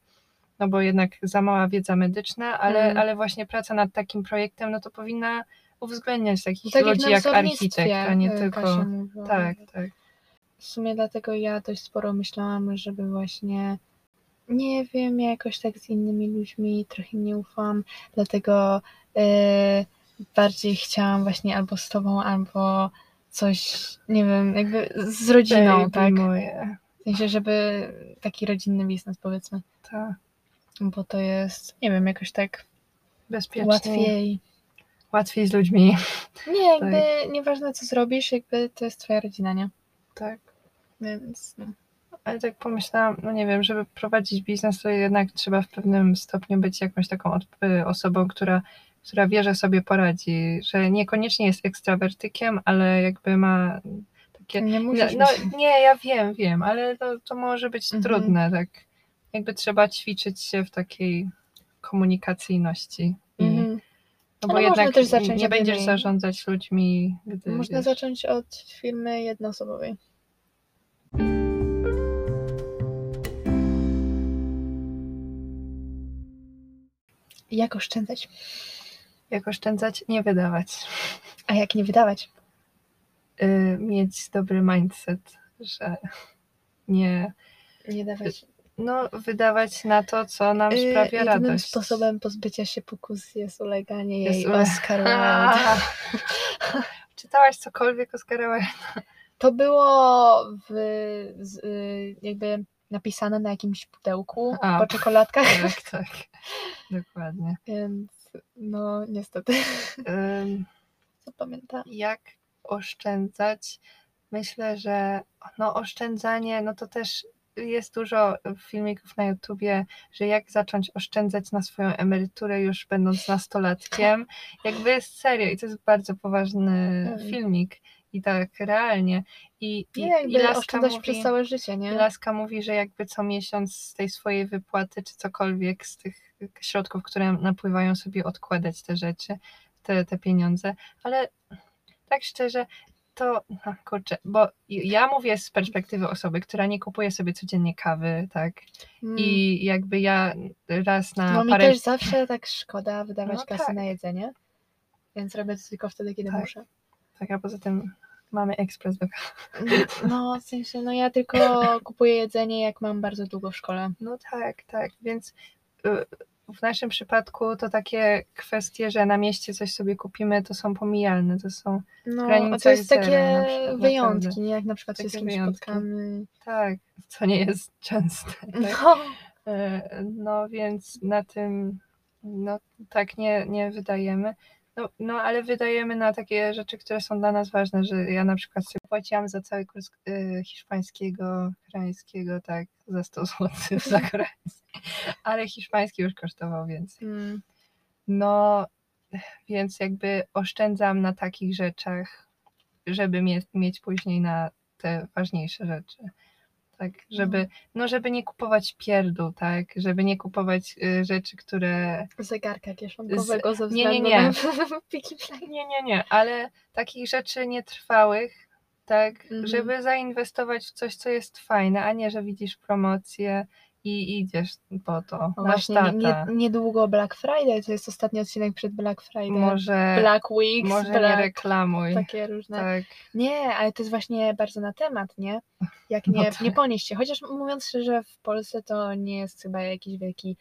no bo jednak za mała wiedza medyczna, ale, Mm. ale właśnie praca nad takim projektem, no to powinna uwzględniać takich Tak ludzi jak, jak architekt, a nie y, tylko. Mówiła. Tak, tak. W sumie dlatego ja dość sporo myślałam, żeby właśnie nie wiem, jakoś tak z innymi ludźmi trochę nie ufam, dlatego y, bardziej chciałam właśnie albo z tobą, albo coś, nie wiem, jakby z rodziną, Baby tak? moje. W sensie, żeby taki rodzinny biznes powiedzmy, Tak. bo to jest, nie wiem, jakoś tak Bezpiecznie. łatwiej. Łatwiej z ludźmi. Nie, jakby nieważne co zrobisz, jakby to jest twoja rodzina, nie? Tak. Więc no. Ale tak pomyślałam, no nie wiem, żeby prowadzić biznes, to jednak trzeba w pewnym stopniu być jakąś taką y, osobą, która która wie, że sobie poradzi, że niekoniecznie jest ekstrawertykiem, ale jakby ma takie... Nie No, musisz no mieć- nie, ja wiem, wiem, ale to, to może być Mhm. trudne, tak. Jakby trzeba ćwiczyć się w takiej komunikacyjności. Mhm. no bo można jednak też zacząć nie będziesz zarządzać ludźmi, gdy Można wiesz, zacząć od firmy jednoosobowej. Jak oszczędzać? jak oszczędzać, nie wydawać. A jak nie wydawać? Y, mieć dobry mindset, że nie, Nie dawać. no wydawać na to, co nam Yy, sprawia radość. sposobem pozbycia się pokus jest uleganie Jest jej ule- Oscar Wilde. Czytałaś cokolwiek Oscara Wilde? To było w, z, y, jakby napisane na jakimś pudełku A. po czekoladkach, Tak, tak. Dokładnie. więc no niestety Ym, zapamiętam. jak oszczędzać? Myślę, że no oszczędzanie, no to też jest dużo filmików na YouTubie, że jak zacząć oszczędzać na swoją emeryturę już będąc nastolatkiem. Jakby serio i to jest bardzo poważny Mm. filmik i tak realnie. I, i, Nie, i Laska mówi, przez całe życie, nie? Laska mówi, że jakby co miesiąc z tej swojej wypłaty, czy cokolwiek z tych środków, które napływają sobie odkładać te rzeczy, te, te pieniądze, ale tak szczerze, to no, kurczę, bo ja mówię z perspektywy osoby, która nie kupuje sobie codziennie kawy, tak? Mm. I jakby ja raz na No mi parę też zawsze tak szkoda wydawać No kasy tak. na jedzenie, więc robię to tylko wtedy, kiedy Tak. muszę. tak, a poza tym mamy ekspres do kawy. No w sensie, no ja tylko kupuję jedzenie, jak mam bardzo długo w szkole. No tak, tak, więc y, w naszym przypadku to takie kwestie, że na mieście coś sobie kupimy, to są pomijalne, to są No, a granicach to jest zera takie przykład, wyjątki, naprawdę. nie? Jak na przykład się z Takie kimś wyjątki. spotkamy. tak, co nie jest częste. Tak? No. E, No więc na tym no tak nie, nie wydajemy. No, no ale wydajemy na takie rzeczy, które są dla nas ważne, że ja na przykład sobie płaciłam za cały kurs y, hiszpańskiego, koreańskiego, tak, za 100 zł za koreański, ale hiszpański już kosztował więcej. Mm. No więc jakby oszczędzam na takich rzeczach, żeby mieć, mieć później na te ważniejsze rzeczy. Tak, żeby, no żeby nie kupować pierdół, tak, żeby nie kupować y, rzeczy, które Zegarka kieszonkowego ze nie, nie, względu nie. na Piki Play. Nie, nie, nie, ale takich rzeczy nietrwałych, tak, Mhm. żeby zainwestować w coś, co jest fajne, a nie, że widzisz promocję i idziesz po to. No właśnie, tata. nie, niedługo Black Friday, to jest ostatni odcinek przed Black Friday. może Black Weeks, może nie Black, reklamuj. takie różne. Tak, Nie, ale to jest właśnie bardzo na temat, nie? Jak No nie, tak. nie ponieść się. Chociaż mówiąc szczerze, w Polsce to nie jest chyba jakiś wielki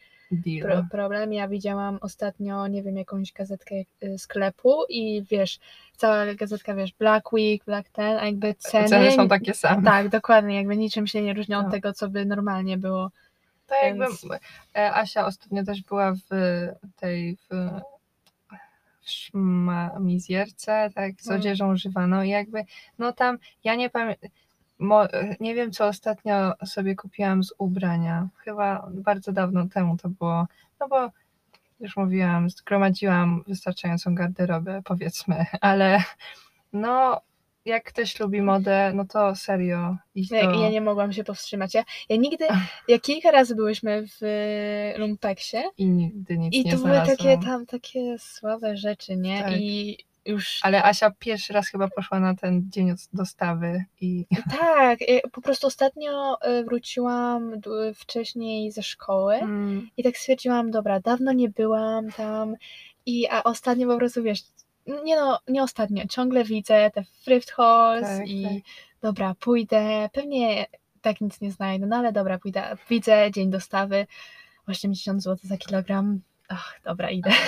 pro, problem. Ja widziałam ostatnio, nie wiem, jakąś gazetkę y, sklepu i wiesz, cała gazetka, wiesz, Black Week, Black Ten, a jakby ceny... Ceny są takie same. Tak, dokładnie, jakby niczym się nie różnią No. od tego, co by normalnie było. To jakby Więc- e, Asia ostatnio też była w tej w, w tak, z Mm. odzieżą używaną i jakby, no tam, ja nie pamiętam, nie wiem co ostatnio sobie kupiłam z ubrania, chyba bardzo dawno temu to było, no bo już mówiłam, zgromadziłam wystarczającą garderobę, powiedzmy, ale no jak ktoś lubi modę, no to serio iść do... Ja, ja nie mogłam się powstrzymać. Ja, ja nigdy, ja kilka razy byłyśmy w y, Lumpeksie I nigdy nic i nie to były takie tam takie słabe rzeczy, nie? Tak. I już Ale Asia pierwszy raz chyba poszła na ten dzień od dostawy i tak, po prostu ostatnio y, wróciłam wcześniej ze szkoły mm, i tak stwierdziłam, dobra, dawno nie byłam tam i a ostatnio po prostu wiesz, nie no, nie ostatnio, ciągle widzę te thrift halls Tak, i tak. dobra, pójdę, pewnie tak nic nie znajdę, no ale dobra, pójdę, widzę dzień dostawy, 80 zł za kilogram, ach, dobra, idę.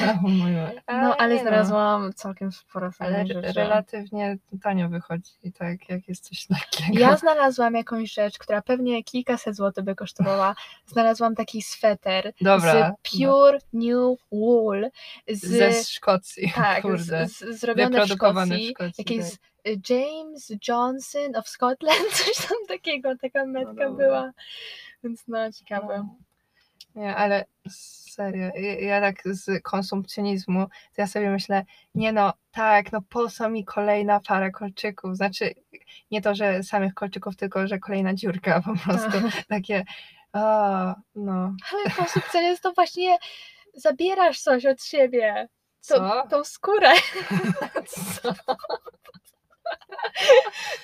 No, ale nie znalazłam całkiem sporo fajnych rzeczy. relatywnie tanio wychodzi, tak, jak jest coś takiego. Ja znalazłam jakąś rzecz, która pewnie kilkaset złotych by kosztowała. Znalazłam taki sweter Dobra, no. z pure new wool, z, Ze Szkocji, tak, kurde. z, z, zrobione w Wyprodukowane w Szkocji. Szkocji, Jakiś tak. James Johnson of Scotland, coś tam takiego, taka metka dobra. była. Więc no, ciekawe. No. Nie, ale serio. Ja, ja tak z konsumpcjonizmu, to ja sobie myślę, nie no, tak, no po co mi kolejna para kolczyków? Znaczy, nie to, że samych kolczyków, tylko, że kolejna dziurka po prostu. Takie, o, no. Ale konsumpcjonizm to właśnie zabierasz coś od siebie. Co? To, tą skórę. Co?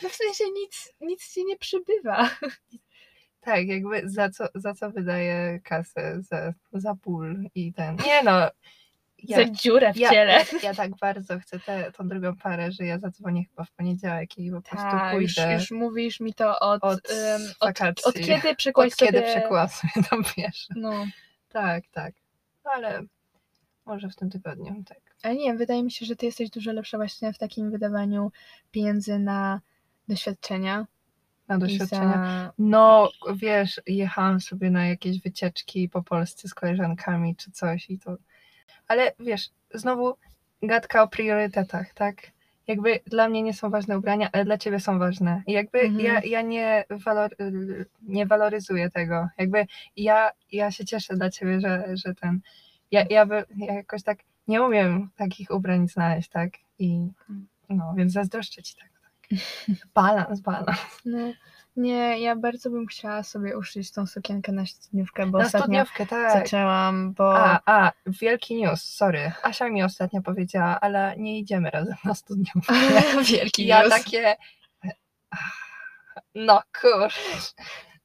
No w sensie nic, nic ci nie przybywa. Tak, jakby za co, za co wydaje kasę? Za, za ból i ten. Nie no. Ja, Za dziurę w ja, ciele. ja, ja tak bardzo chcę tę tą drugą parę, że ja zadzwonię chyba w poniedziałek i po prostu już, pójdę już mówisz mi to od, od em, od, od kiedy przykłaś od kiedy sobie... sobie tą pierwszą. No, Tak, tak. Ale może w tym tygodniu, tak. ale nie wydaje mi się, że ty jesteś dużo lepsza właśnie w takim wydawaniu pieniędzy na doświadczenia. Na doświadczenia. Za... No, wiesz, jechałam sobie na jakieś wycieczki po Polsce z koleżankami czy coś i to. Ale wiesz, znowu gadka o priorytetach, tak? Jakby dla mnie nie są ważne ubrania, ale dla ciebie są ważne. I jakby Mhm. ja, ja nie, walor, nie waloryzuję tego. Jakby ja, ja się cieszę dla ciebie, że, że ten. Ja, ja, by, ja jakoś tak nie umiem takich ubrań znaleźć, tak? I no, więc zazdroszczę ci. Tak. Balans, balans. No, nie, ja bardzo bym chciała sobie uszyć tą sukienkę na studniówkę, bo Na ostatnio studniówkę, tak. zaczęłam, bo... A, a, wielki news, sorry. Asia mi ostatnio powiedziała, ale nie idziemy razem na studniówkę. Wielki ja news. takie... No kurczę.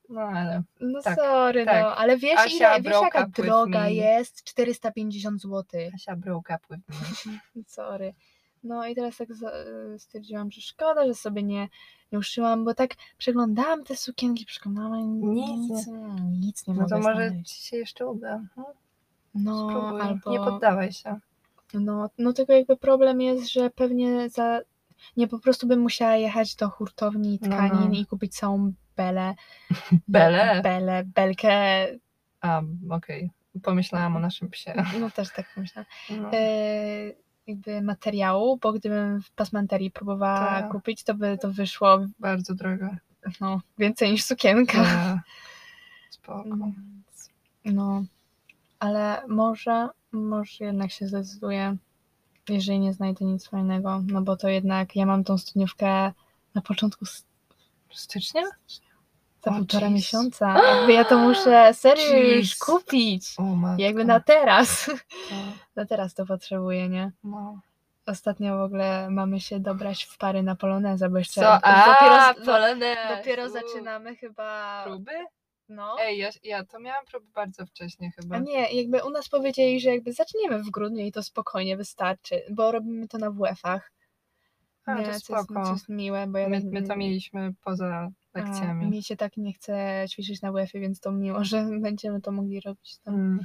No ale... No tak, sorry, tak. no, ale wiesz, Asia ile, wiesz jaka droga me. jest? 450 zł. Asia broke up with me. Sorry. No i teraz tak za- stwierdziłam, że szkoda, że sobie nie, nie uszyłam, bo tak przeglądałam te sukienki, przeglądałam Nic nic, nic nie No to może znaleźć. ci się jeszcze uda. No, No, spróbuj, albo... nie poddawaj się. No, no tylko jakby problem jest, że pewnie za... Nie, po prostu bym musiała jechać do hurtowni No, tkanin no. i kupić całą belę. Belę? Belę, belkę. A, okej. Pomyślałam o naszym psie. No też tak myślałam. No. E, jakby materiału, bo gdybym w pasmanterii próbowała Tak. kupić, to by to wyszło Bardzo drogo. no, więcej niż sukienka. Ja. Spoko. Więc, No, ale może, może jednak się zdecyduję, jeżeli nie znajdę nic fajnego, no bo to jednak ja mam tą studniówkę na początku s- Stycznia? Za O, półtora jeez. miesiąca. Jakby ja to muszę serio już kupić. Jakby na teraz. To, Na teraz to potrzebuję, nie? no. Ostatnio w ogóle mamy się dobrać w pary na polonezę, bo jeszcze Co? A, dopiero, do, polonez. dopiero U. zaczynamy chyba. Próby? No. Ej, ja, ja to miałam próby bardzo wcześnie chyba. A nie, jakby u nas powiedzieli, że jakby zaczniemy w grudniu i to spokojnie wystarczy, bo robimy to na WF-ach. A, nie, to jest, spoko. co jest miłe, bo ja My, tak- my to mieliśmy poza a, lekcjami. Mi się tak nie chce ćwiczyć na WF-ie, więc to miło, że będziemy to mogli robić. Mm.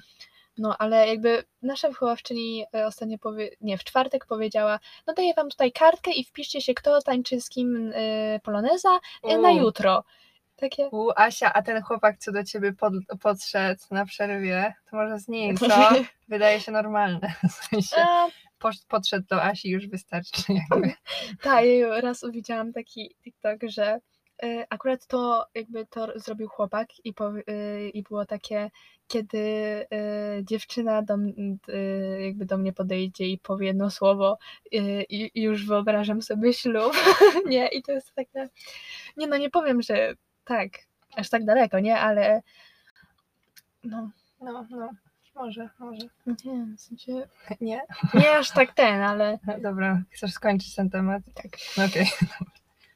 No, ale jakby nasza wychowawczyni e, ostatnio powie... nie, w czwartek powiedziała, no daję wam tutaj kartkę i wpiszcie się, kto tańczy z kim y, poloneza y, na jutro. Takie, U, Asia, a ten chłopak, co do ciebie pod, podszedł na przerwie, to może z nim, co? Wydaje się normalne. W sensie, a, podszedł do Asi, już wystarczy jakby. tak, raz widziałam taki TikTok, że akurat to jakby to zrobił chłopak i, powie- y, i było takie, kiedy y, dziewczyna do, y, jakby do mnie podejdzie i powie jedno słowo y, i, i już wyobrażam sobie ślub, nie? I to jest takie, nie no, nie powiem, że tak, aż tak daleko, nie? Ale no, No, no, może, może. nie, w sensie, Nie? nie aż tak ten, ale Dobra, chcesz skończyć ten temat? tak. Okej.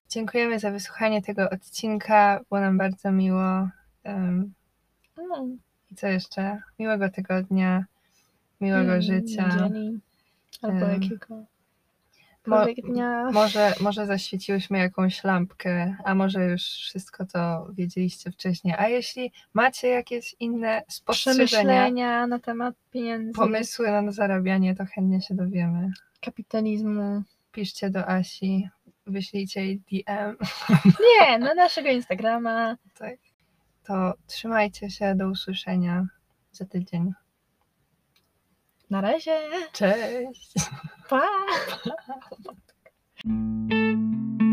Dziękujemy za wysłuchanie tego odcinka. Było nam bardzo miło. No, I co jeszcze? Miłego tygodnia, miłego mm, życia. Niedzieli, albo Em, jakiego Mo- dnia. Może, może zaświeciłyśmy jakąś lampkę, a może już wszystko to wiedzieliście wcześniej. A jeśli macie jakieś inne spostrzeżenia, na temat pieniędzy, pomysły na zarabianie, to chętnie się dowiemy. kapitalizmu. Piszcie do Asi, wyślijcie jej DM. Nie, na naszego Instagrama. Tak. To trzymajcie się, do usłyszenia za tydzień. Na razie. Cześć. pa. pa.